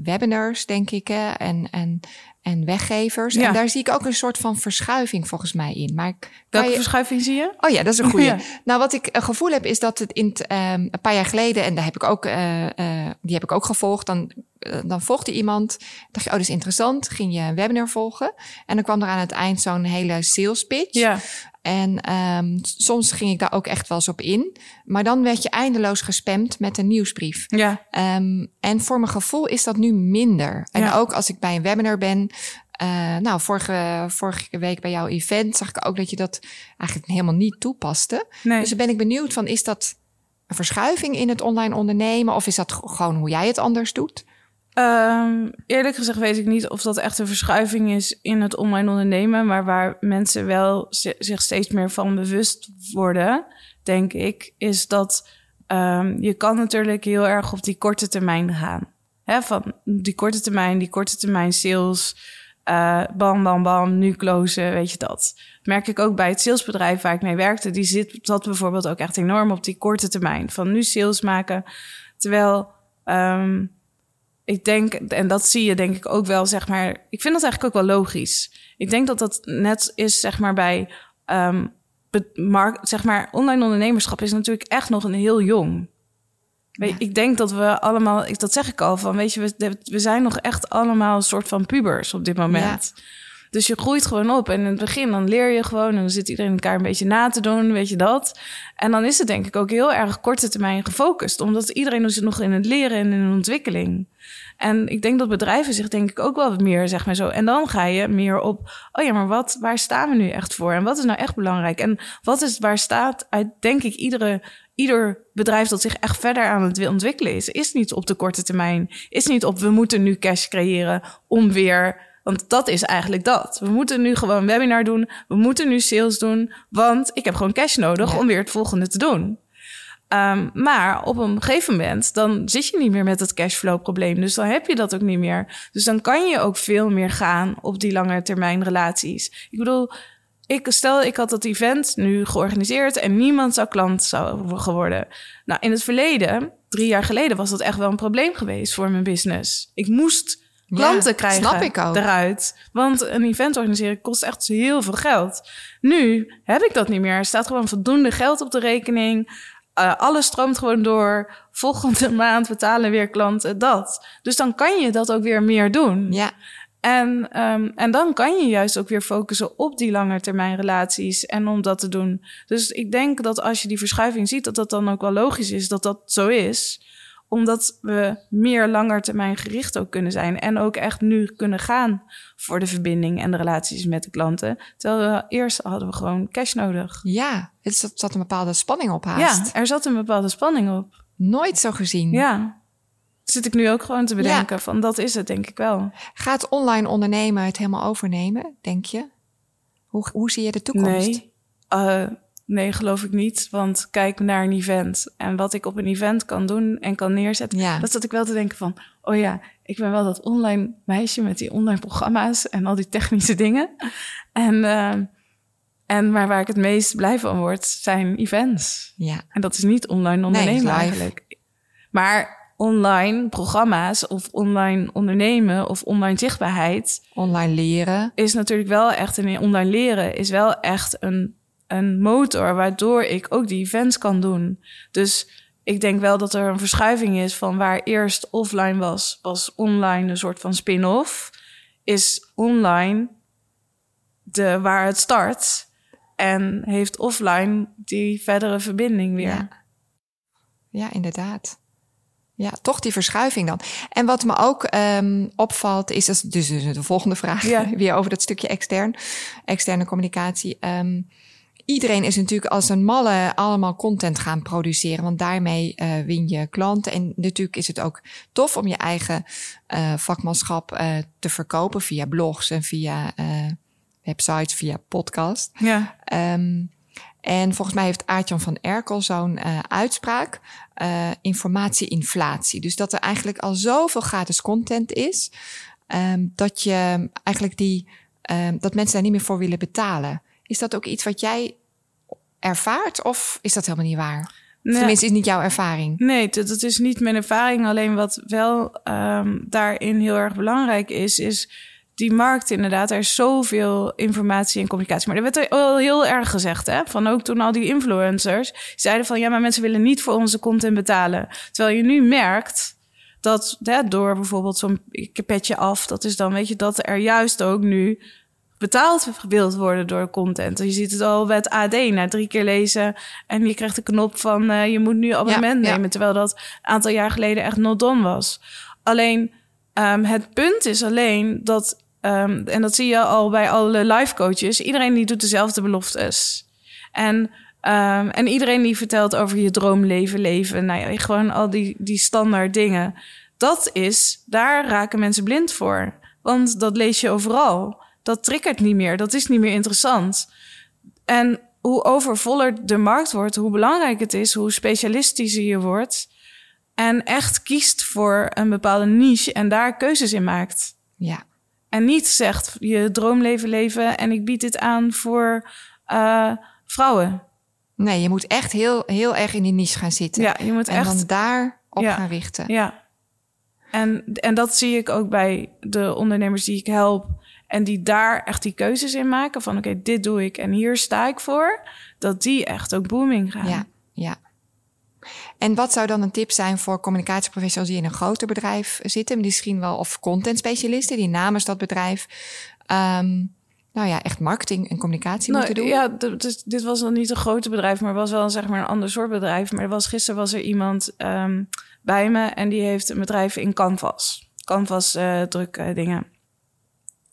webinars, denk ik, hè? En, en, en weggevers. Ja. En daar zie ik ook een soort van verschuiving volgens mij in. Maar Welke je- verschuiving zie je? Oh ja, dat is een goede. Ja. Nou, wat ik een gevoel heb, is dat het in het, ehm, een paar jaar geleden, en daar heb ik ook, eh, eh, die heb ik ook gevolgd. Dan, eh, dan volgde iemand, dacht je, oh, dat is interessant. Ging je een webinar volgen. En dan kwam er aan het eind zo'n hele sales pitch. Ja, En ehm, soms ging ik daar ook echt wel eens op in. Maar dan werd je eindeloos gespamd met een nieuwsbrief. ja, Ehm, en voor mijn gevoel is dat nu minder. En Ja. ook als ik bij een webinar ben. eh, nou, vorige, vorige week bij jouw event zag ik ook dat je dat eigenlijk helemaal niet toepaste. nee. Dus dan ben ik benieuwd van, is dat een verschuiving in het online ondernemen? Of is dat gewoon hoe jij het anders doet? Ehm, eerlijk gezegd weet ik niet of dat echt een verschuiving is in het online ondernemen, maar waar mensen wel zi- zich steeds meer van bewust worden, denk ik, is dat ehm, je kan natuurlijk heel erg op die korte termijn gaan. Hè, van die korte termijn, die korte termijn sales, eh, bam, bam, bam, nu closen, weet je dat. Merk ik ook bij het salesbedrijf waar ik mee werkte, die zit, zat bijvoorbeeld ook echt enorm op die korte termijn, van nu sales maken, terwijl... ehm, ik denk, en dat zie je denk ik ook wel, zeg maar. Ik vind dat eigenlijk ook wel logisch. Ik denk dat dat net is, zeg maar, bij. mark, zeg maar, online ondernemerschap is natuurlijk echt nog een heel jong. Weet, Ja. Ik denk dat we allemaal, ik- dat zeg ik al, van weet je, we, we zijn nog echt allemaal een soort van pubers op dit moment. Dus je groeit gewoon op. En in het begin dan leer je gewoon. En dan zit iedereen elkaar een beetje na te doen, weet je dat. En dan is het denk ik ook heel erg korte termijn gefocust. Omdat iedereen is nog in het leren en in de ontwikkeling. En ik denk dat bedrijven zich denk ik ook wel wat meer, zeg maar zo. En dan ga je meer op, oh ja, maar wat, waar staan we nu echt voor? En wat is nou echt belangrijk? En wat is, waar staat uit, denk ik, iedere, ieder bedrijf dat zich echt verder aan het ontwikkelen is, is niet op de korte termijn. Is niet op, we moeten nu cash creëren om weer want dat is eigenlijk dat. We moeten nu gewoon een webinar doen. We moeten nu sales doen. Want ik heb gewoon cash nodig Ja. om weer het volgende te doen. Ehm, maar op een gegeven moment, dan zit je niet meer met het cashflow probleem. Dus dan heb je dat ook niet meer. Dus dan kan je ook veel meer gaan op die lange termijn relaties. Ik bedoel, ik stel, ik had dat event nu georganiseerd en niemand zou klant zou geworden. Nou, in het verleden, drie jaar geleden, was dat echt wel een probleem geweest voor mijn business. Ik moest Ja, klanten krijgen snap ik ook. eruit. Want een event organiseren kost echt heel veel geld. Nu heb ik dat niet meer. Er staat gewoon voldoende geld op de rekening. Eh, alles stroomt gewoon door. Volgende maand betalen weer klanten dat. Dus dan kan je dat ook weer meer doen. Ja, En, ehm, en dan kan je juist ook weer focussen op die langetermijn relaties en om dat te doen. Dus ik denk dat als je die verschuiving ziet, dat dat dan ook wel logisch is dat dat zo is. Omdat we meer langetermijn gericht ook kunnen zijn. En ook echt nu kunnen gaan voor de verbinding en de relaties met de klanten. Terwijl we eerst hadden we gewoon cash nodig. ja. Het zat, zat een bepaalde spanning op haast. Ja, er zat een bepaalde spanning op. Nooit zo gezien. Ja. Zit ik nu ook gewoon te bedenken van dat is het denk ik wel. Gaat online ondernemen het helemaal overnemen, denk je? Hoe, hoe zie je de toekomst? Nee, Eh, nee, geloof ik niet. Want kijk naar een event. En wat ik op een event kan doen en kan neerzetten. Ja. Dat zat ik wel te denken van... oh ja, ik ben wel dat online meisje met die online programma's... en al die technische dingen. En, eh, en maar waar ik het meest blij van word, zijn events. Ja, En dat is niet online ondernemen live. eigenlijk. Maar online programma's of online ondernemen of online zichtbaarheid online leren. is natuurlijk wel echt een online leren is wel echt een, een motor waardoor ik ook die events kan doen. Dus ik denk wel dat er een verschuiving is van waar eerst offline was, was online een soort van spin-off. Is online de waar het start en heeft offline die verdere verbinding weer. Ja. Ja, inderdaad. Ja, toch die verschuiving dan. En wat me ook um, opvalt, is dus, dus de volgende vraag ja. weer over dat stukje extern, externe communicatie. Um, iedereen is natuurlijk als een malle allemaal content gaan produceren, want daarmee uh, win je klanten. En natuurlijk is het ook tof om je eigen uh, vakmanschap uh, te verkopen via blogs en via websites, via podcast. Ja. Um, en volgens mij heeft Aartjan van Erkel zo'n uitspraak. Informatie-inflatie. Dus dat er eigenlijk al zoveel gratis content is. Um, dat je eigenlijk die, um, dat mensen daar niet meer voor willen betalen. Is dat ook iets wat jij ervaart of is dat helemaal niet waar? Nee. Tenminste, is niet jouw ervaring. Nee, dat, is niet mijn ervaring. Alleen wat wel um, daarin heel erg belangrijk is, is die markt inderdaad, er is zoveel informatie en communicatie. Maar er werd al heel erg gezegd, hè? Van ook toen al die influencers zeiden van ja, maar mensen willen niet voor onze content betalen. Terwijl je nu merkt dat hè, door bijvoorbeeld zo'n petje af, dat is dan, weet je, dat er juist ook nu betaald wilt worden door content. Je ziet het al bij het AD, na drie keer lezen en je krijgt de knop van uh, je moet nu abonnement nemen, terwijl dat een aantal jaar geleden echt not done was. Alleen um, het punt is alleen dat Um, en dat zie je al bij alle life coaches. Iedereen die doet dezelfde beloftes. En, um, en iedereen die vertelt over je droomleven, leven. Nou ja, gewoon al die, die standaard dingen. Dat is, daar raken mensen blind voor. Want dat lees je overal. Dat triggert niet meer. Dat is niet meer interessant. En hoe overvoller de markt wordt, hoe belangrijk het is, hoe specialistischer je wordt. En echt kiest voor een bepaalde niche en daar keuzes in maakt. Ja. En niet zegt je droomleven leven en ik bied dit aan voor uh, vrouwen. Nee, je moet echt heel, heel erg in die niche gaan zitten. Ja, je moet en echt... dan daar op gaan richten. Ja. En, en dat zie ik ook bij de ondernemers die ik help. En die daar echt die keuzes in maken. Van oké, dit doe ik en hier sta ik voor. Dat die echt ook booming gaan. Ja, ja. En wat zou dan een tip zijn voor communicatieprofessionals die in een groter bedrijf zitten, misschien wel, of content specialisten die namens dat bedrijf, um, nou ja, echt marketing en communicatie nou, moeten doen? Ja, dus dit was nog niet een grote bedrijf, maar was wel zeg maar een ander soort bedrijf. Maar er was, gisteren was er iemand um, bij me en die heeft een bedrijf in Canvas. Canvas uh, druk uh, dingen.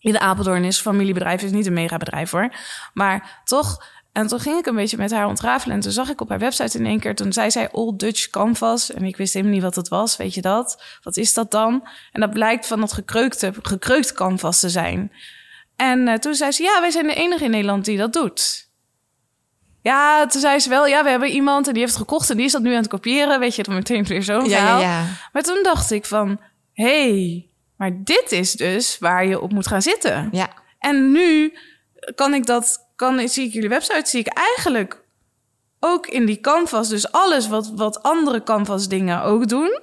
In de Apeldoorn is familiebedrijf, is niet een megabedrijf hoor. Maar toch en toen ging ik een beetje met haar ontrafelen. En toen zag ik op haar website in één keer... toen zei zij Old Dutch Canvas. En ik wist helemaal niet wat het was. Weet je dat? Wat is dat dan? En dat blijkt van dat gekreukte, gekreukt canvas te zijn. En uh, toen zei ze... ja, wij zijn de enige in Nederland die dat doet. Ja, toen zei ze wel... ja, we hebben iemand en die heeft het gekocht... en die is dat nu aan het kopiëren. Weet je, dan meteen weer zo'n ja, verhaal. Ja, ja. Maar toen dacht ik van... hey, maar dit is dus waar je op moet gaan zitten. Ja. En nu kan ik dat kan, zie ik jullie website, zie ik eigenlijk ook in die canvas, dus alles wat, wat andere canvas dingen ook doen.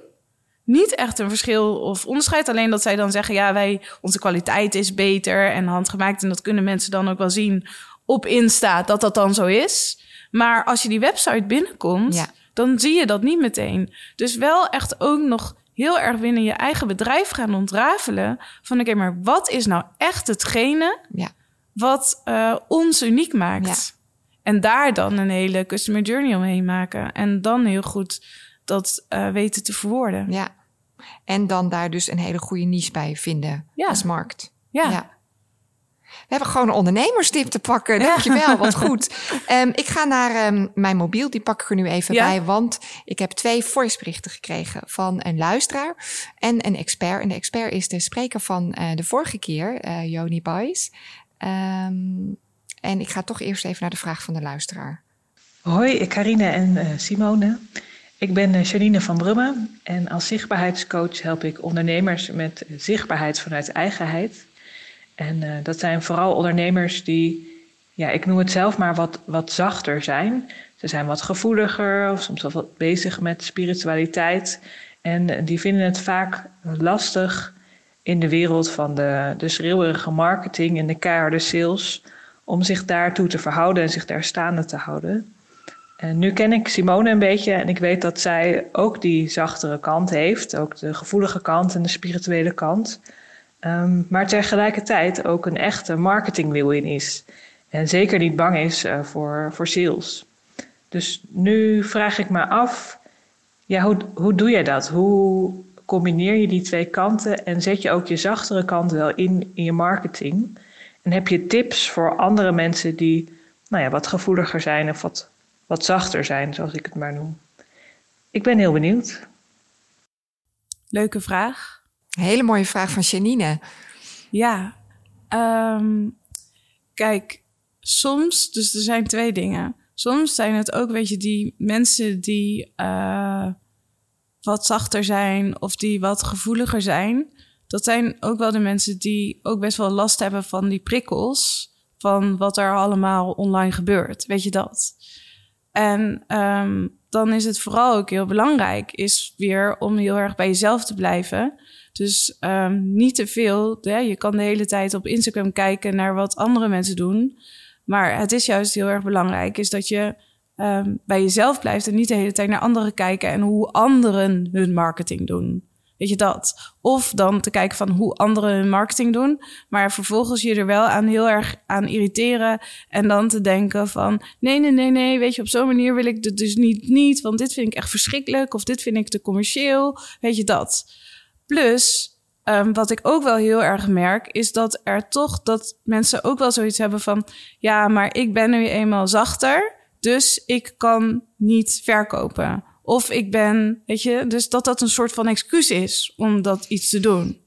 Niet echt een verschil of onderscheid. Alleen dat zij dan zeggen, ja, wij, onze kwaliteit is beter en handgemaakt. En dat kunnen mensen dan ook wel zien op Insta, dat dat dan zo is. Maar als je die website binnenkomt, dan zie je dat niet meteen. Dus wel echt ook nog heel erg binnen je eigen bedrijf gaan ontrafelen. Van oké, maar wat is nou echt hetgene ja wat uh, ons uniek maakt. Ja. En daar dan een hele customer journey omheen maken. En dan heel goed dat uh, weten te verwoorden. Ja. En dan daar dus een hele goede niche bij vinden ja. als markt. Ja. We hebben gewoon een ondernemerstip te pakken. Dankjewel, wat goed. Um, ik ga naar um, mijn mobiel, die pak ik er nu even ja. bij. Want ik heb twee voiceberichten gekregen van een luisteraar en een expert. En de expert is de spreker van uh, de vorige keer, uh, Joni Boys. Um, en ik ga toch eerst even naar de vraag van de luisteraar. Hoi, Carine en uh, Simone. Ik ben uh, Janine van Brummen en als zichtbaarheidscoach help ik ondernemers met zichtbaarheid vanuit eigenheid. En uh, dat zijn vooral ondernemers die, ja, ik noem het zelf maar wat, wat zachter zijn. Ze zijn wat gevoeliger of soms wel wat bezig met spiritualiteit. En die vinden het vaak lastig in de wereld van de, de schreeuwerige marketing en de keiharde sales. Om zich daartoe te verhouden en zich daar staande te houden. En nu ken ik Simone een beetje en ik weet dat zij ook die zachtere kant heeft. Ook de gevoelige kant en de spirituele kant. Um, maar tegelijkertijd ook een echte marketingwil in is. En zeker niet bang is uh, voor, voor sales. Dus nu vraag ik me af, Ja, hoe, hoe doe je dat? Hoe combineer je die twee kanten en zet je ook je zachtere kant wel in in je marketing? En heb je tips voor andere mensen die nou ja, wat gevoeliger zijn of wat, wat zachter zijn, zoals ik het maar noem? Ik ben heel benieuwd. Leuke vraag. Hele mooie vraag van Janine. Ja, ehm, kijk, soms, dus er zijn twee dingen. Soms zijn het ook, weet je, die mensen die uh, wat zachter zijn of die wat gevoeliger zijn. Dat zijn ook wel de mensen die ook best wel last hebben van die prikkels. Van wat er allemaal online gebeurt. Weet je dat? En um, dan is het vooral ook heel belangrijk, is weer om heel erg bij jezelf te blijven. Dus um, niet te veel. Je kan de hele tijd op Instagram kijken naar wat andere mensen doen. Maar het is juist heel erg belangrijk, is dat je um, bij jezelf blijft en niet de hele tijd naar anderen kijken en hoe anderen hun marketing doen. Weet je dat? Of dan te kijken van hoe anderen hun marketing doen, maar vervolgens je er wel aan heel erg aan irriteren en dan te denken van nee, nee, nee, nee, weet je, op zo'n manier wil ik het dus niet, niet, want dit vind ik echt verschrikkelijk of dit vind ik te commercieel, weet je dat? Plus, um, wat ik ook wel heel erg merk, is dat er toch dat mensen ook wel zoiets hebben van ja, maar ik ben nu eenmaal zachter, dus ik kan niet verkopen. Of ik ben, weet je, dus dat dat een soort van excuus is om dat iets te doen.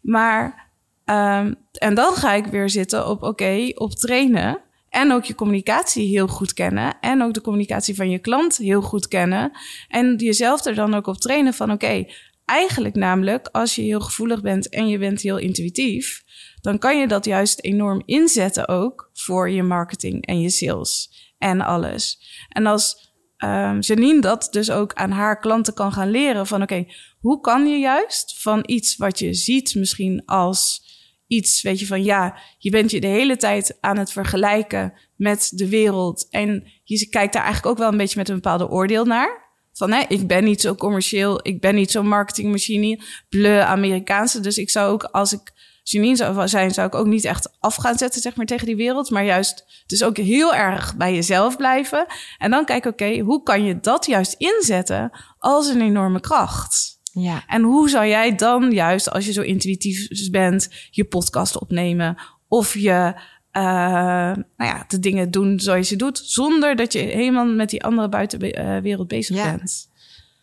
Maar, um, en dan ga ik weer zitten op, oké, op trainen. En ook je communicatie heel goed kennen. En ook de communicatie van je klant heel goed kennen. En jezelf er dan ook op trainen van, oké, eigenlijk namelijk, als je heel gevoelig bent en je bent heel intuïtief, dan kan je dat juist enorm inzetten ook voor je marketing en je sales en alles. En als um, Janine dat dus ook aan haar klanten kan gaan leren van oké, hoe kan je juist van iets wat je ziet misschien als iets, weet je, van ja, je bent je de hele tijd aan het vergelijken met de wereld en je kijkt daar eigenlijk ook wel een beetje met een bepaalde oordeel naar. Van hè, ik ben niet zo commercieel, ik ben niet zo'n marketingmachine, bleu Amerikaanse. Dus ik zou ook als ik Janine zou zijn, zou ik ook niet echt af gaan zetten zeg maar, tegen die wereld. Maar juist dus ook heel erg bij jezelf blijven. En dan kijken, oké, hoe kan je dat juist inzetten als een enorme kracht? Ja. En hoe zou jij dan juist, als je zo intuïtief bent, je podcast opnemen of je uh, nou ja, de dingen doen zoals je doet, zonder dat je helemaal met die andere buitenwereld bezig ja. bent?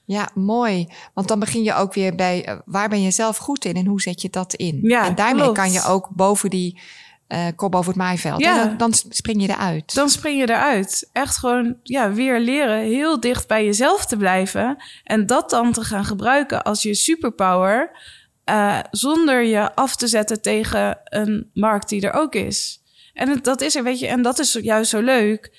Ja, mooi. Want dan begin je ook weer bij uh, waar ben je zelf goed in en hoe zet je dat in? Ja, en daarmee klopt. kan je ook boven die uh, kop over het maaiveld. Ja. Dan, dan, spring je eruit. Dan spring je eruit. Echt gewoon ja, weer leren heel dicht bij jezelf te blijven. En dat dan te gaan gebruiken als je superpower. Uh, zonder je af te zetten tegen een markt die er ook is. En dat is er, weet je, en dat is juist zo leuk.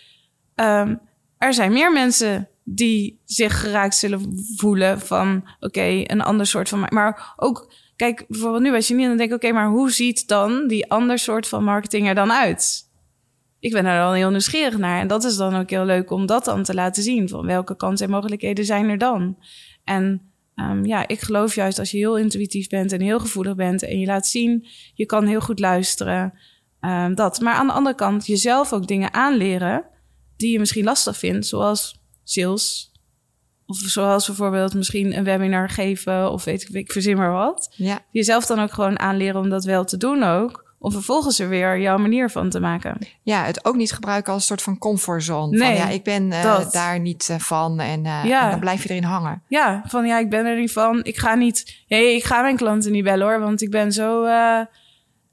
Um, er zijn meer mensen die zich geraakt zullen voelen van oké, een ander soort van. Maar ook, kijk, bijvoorbeeld nu als je niet dan denk ik, oké, maar hoe ziet dan die ander soort van marketing er dan uit? Ik ben er dan heel nieuwsgierig naar. En dat is dan ook heel leuk om dat dan te laten zien. Van welke kansen en mogelijkheden zijn er dan? En um, ja, ik geloof juist als je heel intuïtief bent en heel gevoelig bent en je laat zien, je kan heel goed luisteren. Um, dat. Maar aan de andere kant jezelf ook dingen aanleren die je misschien lastig vindt, zoals sales. Of zoals bijvoorbeeld misschien een webinar geven of weet ik, ik verzin maar wat. Ja. Jezelf dan ook gewoon aanleren om dat wel te doen ook. Om vervolgens er weer jouw manier van te maken. Ja, het ook niet gebruiken als een soort van comfortzone. Nee, van ja, ik ben uh, daar niet uh, van en, uh, ja. en, dan blijf je erin hangen. Ja, van ja, ik ben er niet van. Ik ga niet, hey, ik ga mijn klanten niet bellen hoor, want ik ben zo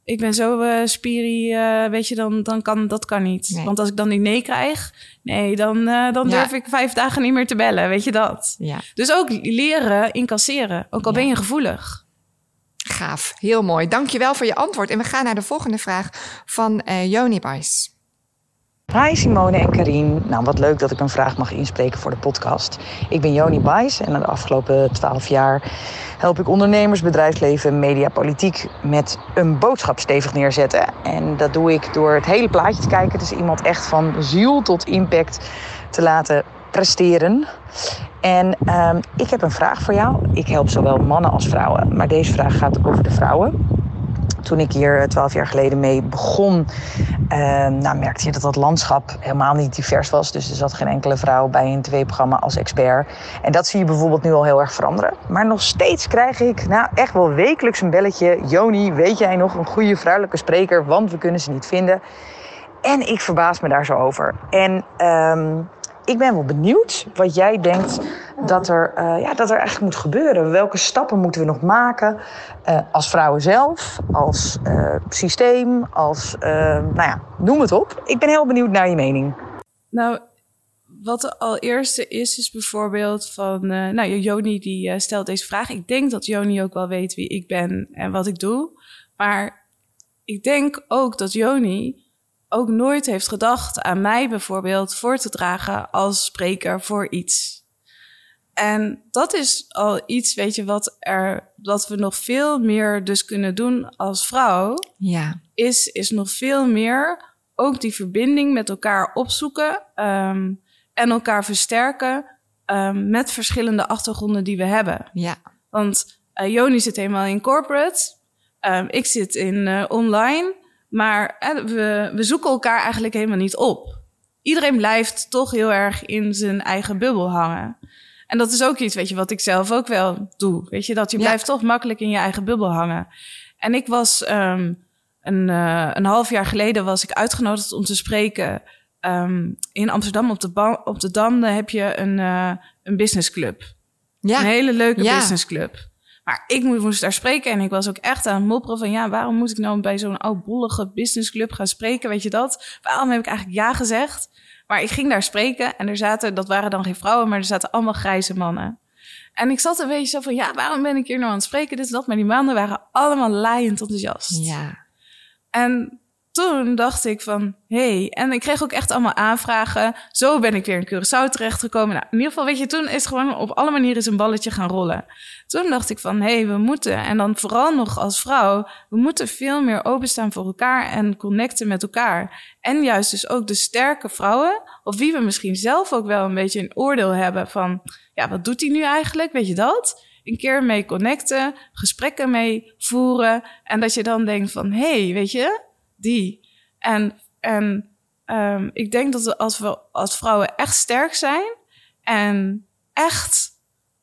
ik ben zo uh, spiri, uh, weet je, dan, dan kan dat kan niet. Nee. Want als ik dan die nee krijg, nee, dan, uh, dan durf ja. ik vijf dagen niet meer te bellen, weet je dat? Ja. Dus ook leren incasseren, ook al ja. ben je gevoelig. Gaaf, heel mooi. Dankjewel voor je antwoord. En we gaan naar de volgende vraag van Joni Bijs. Hi Simone en Karin. Nou, wat leuk dat ik een vraag mag inspreken voor de podcast. Ik ben Joni Bijs en de afgelopen twaalf jaar help ik ondernemers, bedrijfsleven, media, politiek met een boodschap stevig neerzetten. En dat doe ik door het hele plaatje te kijken. Dus iemand echt van ziel tot impact te laten presteren. En um, ik heb een vraag voor jou. Ik help zowel mannen als vrouwen, maar deze vraag gaat over de vrouwen. Toen ik hier twaalf jaar geleden mee begon, nou, merkte je dat dat landschap helemaal niet divers was. Dus er zat geen enkele vrouw bij een tv-programma als expert. En dat zie je bijvoorbeeld nu al heel erg veranderen. Maar nog steeds krijg ik nou, echt wel wekelijks een belletje. Joni, weet jij nog een goede vrouwelijke spreker? Want we kunnen ze niet vinden. En ik verbaas me daar zo over. En um, ik ben wel benieuwd wat jij denkt dat er, uh, ja, dat er eigenlijk moet gebeuren. Welke stappen moeten we nog maken uh, als vrouwen zelf, als uh, systeem, als, nou ja, noem het op. Ik ben heel benieuwd naar je mening. Nou, wat de allereerste is, is bijvoorbeeld van, nou, Joni die stelt deze vraag. Ik denk dat Joni ook wel weet wie ik ben en wat ik doe. Maar ik denk ook dat Joni ook nooit heeft gedacht aan mij bijvoorbeeld voor te dragen als spreker voor iets. En dat is al iets, weet je, wat er, wat we nog veel meer dus kunnen doen als vrouw. Ja. Is, is nog veel meer ook die verbinding met elkaar opzoeken um, en elkaar versterken um, met verschillende achtergronden die we hebben. Ja. Want uh, Joni zit helemaal in corporate, um, ik zit in uh, online. Maar we, we zoeken elkaar eigenlijk helemaal niet op. Iedereen blijft toch heel erg in zijn eigen bubbel hangen. En dat is ook iets, weet je, wat ik zelf ook wel doe. Weet je, dat je blijft toch makkelijk in je eigen bubbel hangen. En ik was um, een, uh, een half jaar geleden was ik uitgenodigd om te spreken um, in Amsterdam op de, op de Dam. Daar heb je een, uh, een businessclub. Ja. Een hele leuke ja. businessclub. Maar ik moest daar spreken en ik was ook echt aan het mopperen van... ja, waarom moet ik nou bij zo'n oudbollige businessclub gaan spreken, weet je dat? Waarom heb ik eigenlijk ja gezegd? Maar ik ging daar spreken en er zaten, dat waren dan geen vrouwen... maar er zaten allemaal grijze mannen. En ik zat een beetje zo van, ja, waarom ben ik hier nou aan het spreken? Dit is dat, maar die mannen waren allemaal laaiend enthousiast. Ja. En toen dacht ik van, hey, en ik kreeg ook echt allemaal aanvragen. Zo ben ik weer in Curaçao terechtgekomen. Nou, in ieder geval, weet je, toen is gewoon op alle manieren een balletje gaan rollen. Toen dacht ik van, hey, we moeten, en dan vooral nog als vrouw, we moeten veel meer openstaan voor elkaar en connecten met elkaar. En juist dus ook de sterke vrouwen, of wie we misschien zelf ook wel een beetje een oordeel hebben van, ja, wat doet hij nu eigenlijk, weet je dat? een keer mee connecten, gesprekken mee voeren. En dat je dan denkt van, hey, weet je, die. En, en um, ik denk dat als we als vrouwen echt sterk zijn en echt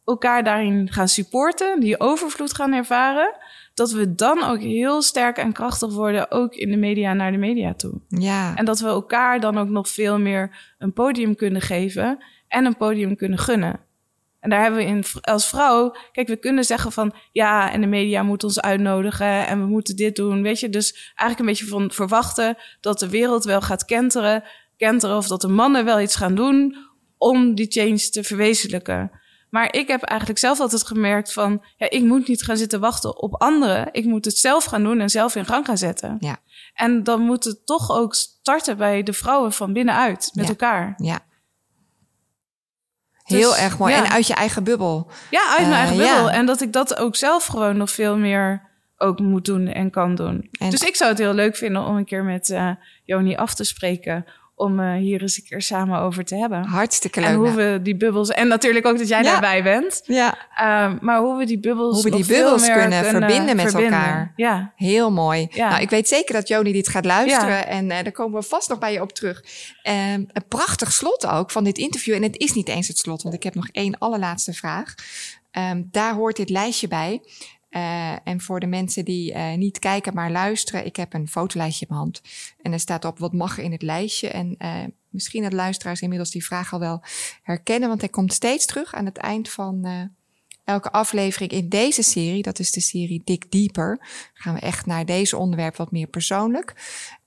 elkaar daarin gaan supporten, die overvloed gaan ervaren, dat we dan ook heel sterk en krachtig worden, ook in de media naar de media toe. Ja. En dat we elkaar dan ook nog veel meer een podium kunnen geven en een podium kunnen gunnen. En daar hebben we in, als vrouw, kijk, we kunnen zeggen van ja, en de media moet ons uitnodigen en we moeten dit doen, weet je. Dus eigenlijk een beetje van verwachten dat de wereld wel gaat kenteren, kenteren of dat de mannen wel iets gaan doen om die change te verwezenlijken. Maar ik heb eigenlijk zelf altijd gemerkt van, ja, ik moet niet gaan zitten wachten op anderen. Ik moet het zelf gaan doen en zelf in gang gaan zetten. Ja. En dan moet het toch ook starten bij de vrouwen van binnenuit, met elkaar. Ja. Heel dus, erg mooi. En uit je eigen bubbel. Ja, uit mijn eigen uh, bubbel. Ja. En dat ik dat ook zelf gewoon nog veel meer ook moet doen en kan doen. En dus ik zou het heel leuk vinden om een keer met uh, Joni af te spreken om uh, hier eens een keer samen over te hebben. Hartstikke leuk. En hoe we die bubbels... En natuurlijk ook dat jij ja. daarbij bent. Ja. Uh, maar hoe we die bubbels Hoe we die bubbels kunnen, kunnen, verbinden met verbinden. elkaar. Ja. Heel mooi. Ja. Nou, ik weet zeker dat Joni dit gaat luisteren. Ja. En uh, daar komen we vast nog bij je op terug. een prachtig slot ook van dit interview. En het is niet eens het slot, want ik heb nog één allerlaatste vraag. Um, daar hoort dit lijstje bij. Uh, en voor de mensen die uh, niet kijken, maar luisteren, ik heb een fotolijstje in mijn hand. En er staat op wat mag in het lijstje. En uh, misschien dat luisteraars inmiddels die vraag al wel herkennen, want hij komt steeds terug aan het eind van elke aflevering in deze serie. Dat is de serie Dik Dieper. Gaan we echt naar deze onderwerp wat meer persoonlijk.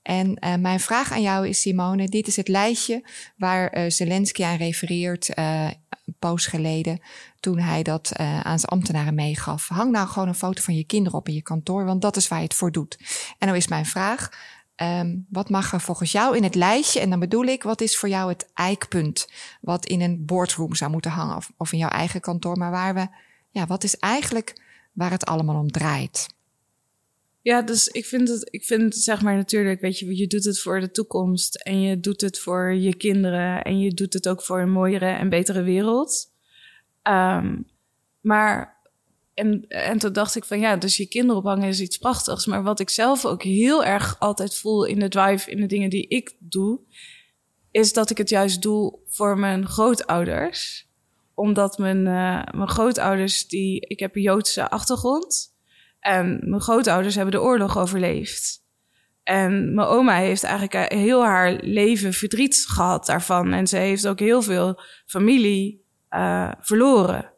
En mijn vraag aan jou is, Simone, dit is het lijstje waar Zelensky aan refereert een poos geleden, toen hij dat aan zijn ambtenaren meegaf. Hang nou gewoon een foto van je kinderen op in je kantoor, want dat is waar je het voor doet. En dan is mijn vraag, um, wat mag er volgens jou in het lijstje? En dan bedoel ik, wat is voor jou het eikpunt wat in een boardroom zou moeten hangen of in jouw eigen kantoor, maar waar we, ja, wat is eigenlijk waar het allemaal om draait? Ja, dus ik vind het, ik vind zeg maar natuurlijk, weet je, je doet het voor de toekomst en je doet het voor je kinderen en je doet het ook voor een mooiere en betere wereld. Um, maar en, en toen dacht ik van ja, dus je kinderen ophangen is iets prachtigs. Maar wat ik zelf ook heel erg altijd voel in de drive, in de dingen die ik doe, is dat ik het juist doe voor mijn grootouders. Omdat mijn, uh, mijn grootouders, die, ik heb een Joodse achtergrond. En mijn grootouders hebben de oorlog overleefd. En mijn oma heeft eigenlijk heel haar leven verdriet gehad daarvan. En ze heeft ook heel veel familie uh, verloren.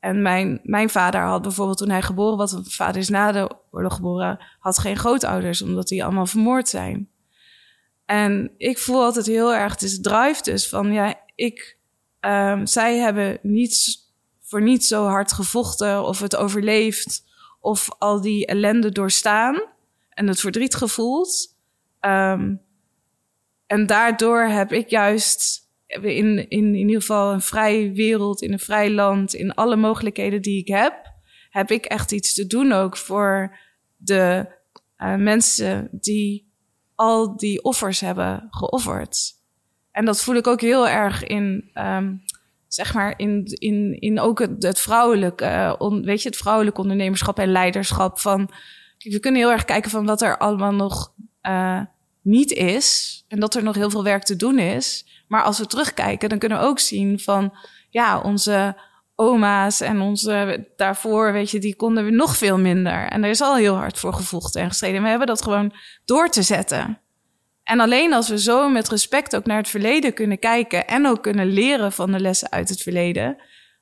En mijn, mijn vader had bijvoorbeeld toen hij geboren was, mijn vader is na de oorlog geboren, had geen grootouders, omdat die allemaal vermoord zijn. En ik voel altijd heel erg, is drive dus van, ja, ik, um, zij hebben voor niet zo hard gevochten of het overleefd of al die ellende doorstaan en het verdriet gevoeld. Um, en daardoor heb ik juist in, in, in ieder geval een vrije wereld, in een vrij land, in alle mogelijkheden die ik heb, heb ik echt iets te doen ook voor de uh, mensen die al die offers hebben geofferd. En dat voel ik ook heel erg in, um, zeg maar, in, in, in ook het, het vrouwelijke, on, weet je, het vrouwelijke ondernemerschap en leiderschap. Van, we kunnen heel erg kijken van wat er allemaal nog uh, niet is. En dat er nog heel veel werk te doen is. Maar als we terugkijken, dan kunnen we ook zien van, ja, onze oma's en onze daarvoor, weet je, die konden we nog veel minder. En er is al heel hard voor gevochten en gestreden. We hebben dat gewoon door te zetten. En alleen als we zo met respect ook naar het verleden kunnen kijken en ook kunnen leren van de lessen uit het verleden,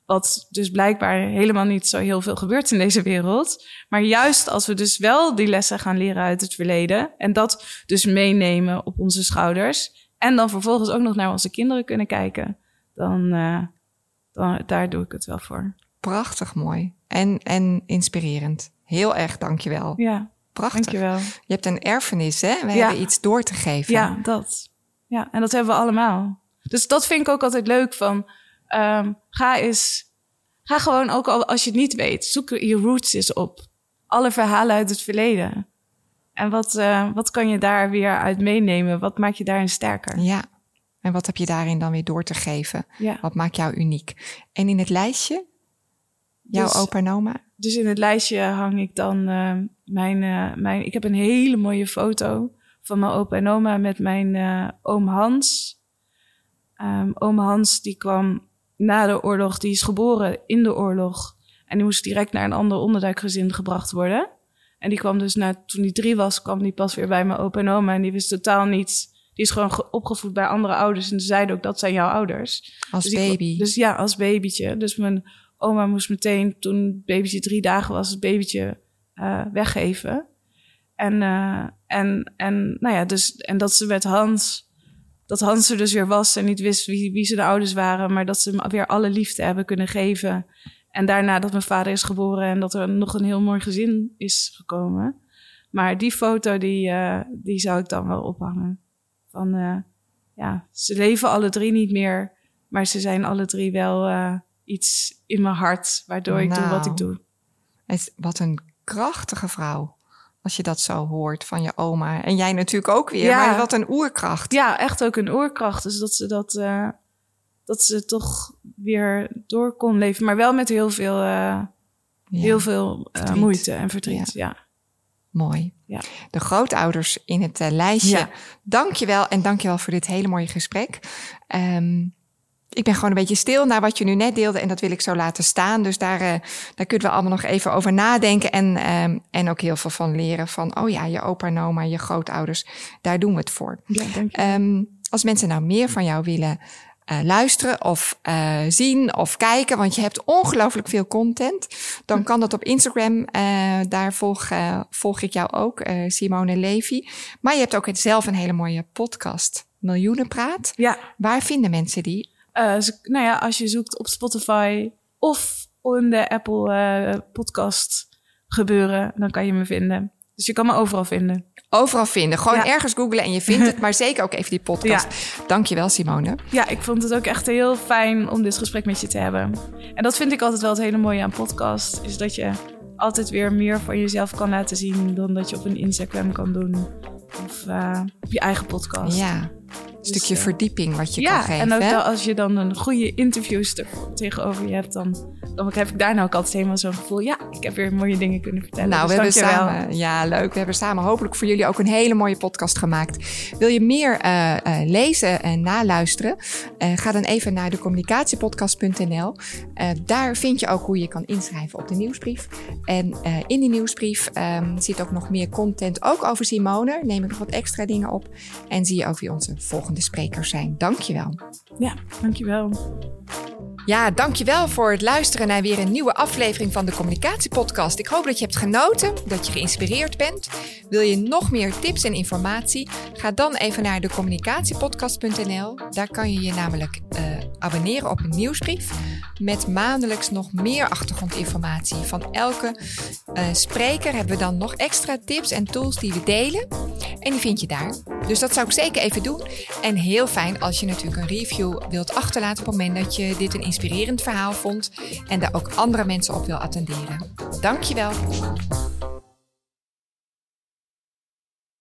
wat dus blijkbaar helemaal niet zo heel veel gebeurt in deze wereld. Maar juist als we dus wel die lessen gaan leren uit het verleden en dat dus meenemen op onze schouders en dan vervolgens ook nog naar onze kinderen kunnen kijken, dan, uh, dan daar doe ik het wel voor. Prachtig mooi en, en inspirerend. Heel erg, dankjewel. Ja, prachtig. Dankjewel. Je hebt een erfenis, hè? We ja. hebben iets door te geven. Ja, dat. Ja, en dat hebben we allemaal. Dus dat vind ik ook altijd leuk van um, ga eens, ga gewoon ook al als je het niet weet, zoek je roots eens op. Alle verhalen uit het verleden. En wat, uh, wat kan je daar weer uit meenemen? Wat maakt je daarin sterker? Ja. En wat heb je daarin dan weer door te geven? Ja. Wat maakt jou uniek? En in het lijstje? Jouw dus, opa en oma? Dus in het lijstje hang ik dan uh, mijn, uh, mijn... Ik heb een hele mooie foto van mijn opa en oma met mijn oom Hans. Um, oom Hans die kwam na de oorlog, die is geboren in de oorlog. En die moest direct naar een ander onderduikgezin gebracht worden. En die kwam dus na, toen hij drie was, kwam die pas weer bij mijn opa en oma. En die wist totaal niets. Die is gewoon opgevoed bij andere ouders. En ze zeiden ook, dat zijn jouw ouders. Als dus baby? Dus ja, als babytje. Dus mijn oma moest meteen, toen het babytje drie dagen was, het babytje uh, weggeven. En, uh, en, en, nou ja, dus, en dat ze met Hans dat Hans er dus weer was en niet wist wie, wie zijn ouders waren, maar dat ze weer alle liefde hebben kunnen geven. En daarna dat mijn vader is geboren en dat er nog een heel mooi gezin is gekomen. Maar die foto, die, uh, die zou ik dan wel ophangen. Van, ja, ze leven alle drie niet meer, maar ze zijn alle drie wel iets in mijn hart, waardoor ik nou, doe wat ik doe. Het, wat een krachtige vrouw. Als je dat zo hoort van je oma. En jij natuurlijk ook weer. Ja. Maar wat een oerkracht. Ja, echt ook een oerkracht. Dus dat ze dat, uh, dat ze toch weer door kon leven. Maar wel met heel veel, uh, ja. heel veel uh, moeite en verdriet. Ja. ja. Mooi. Ja. De grootouders in het lijstje. Ja. Dank je wel. En dank je wel voor dit hele mooie gesprek. Um, ik ben gewoon een beetje stil naar wat je nu net deelde en dat wil ik zo laten staan. Dus daar, uh, daar kunnen we allemaal nog even over nadenken en, um, en ook heel veel van leren. Van, oh ja, je opa en oma, je grootouders, daar doen we het voor. Ja, dank je. Um, als mensen nou meer van jou willen uh, luisteren of uh, zien of kijken, want je hebt ongelooflijk veel content, dan kan dat op Instagram. Daar volg, volg ik jou ook, Simone Levy. Maar je hebt ook zelf een hele mooie podcast, Miljoenenpraat. Ja. Waar vinden mensen die? Uh, nou ja, als je zoekt op Spotify of in de Apple uh, podcast gebeuren, dan kan je me vinden. Dus je kan me overal vinden. Overal vinden. Gewoon ja. ergens googlen en je vindt het. Maar zeker ook even die podcast. Ja. Dankjewel, Simone. Ja, ik vond het ook echt heel fijn om dit gesprek met je te hebben. En dat vind ik altijd wel het hele mooie aan podcast. Is dat je altijd weer meer van jezelf kan laten zien... dan dat je op een Instagram kan doen. Of uh, op je eigen podcast. Ja. Stukje verdieping wat je ja, kan geven. en ook dan als je dan een goede interviewster tegenover je hebt, dan, dan heb ik daar nou ook altijd helemaal zo'n gevoel. Ja, ik heb weer mooie dingen kunnen vertellen. Nou, dus we hebben dankjewel. samen, ja, leuk. We hebben samen hopelijk voor jullie ook een hele mooie podcast gemaakt. Wil je meer eh, eh, lezen en naluisteren? Eh, ga dan even naar de communicatiepodcast.nl. Eh, daar vind je ook hoe je kan inschrijven op de nieuwsbrief. En eh, in die nieuwsbrief ehm, zit ook nog meer content, ook over Simone. Neem ik nog wat extra dingen op. En zie je ook wie onze volgende sprekers zijn. Dankjewel. Ja, dankjewel. Ja, dankjewel voor het luisteren naar weer een nieuwe aflevering van de Communicatiepodcast. Ik hoop dat je hebt genoten, dat je geïnspireerd bent. Wil je nog meer tips en informatie? Ga dan even naar de communicatiepodcast.nl. Daar kan je je namelijk eh, abonneren op een nieuwsbrief met maandelijks nog meer achtergrondinformatie. Van elke eh, spreker hebben we dan nog extra tips en tools die we delen. En die vind je daar. Dus dat zou ik zeker even doen. En heel fijn als je natuurlijk een review wilt achterlaten op het moment dat je dit een inspirerend verhaal vond en daar ook andere mensen op wil attenderen. Dankjewel.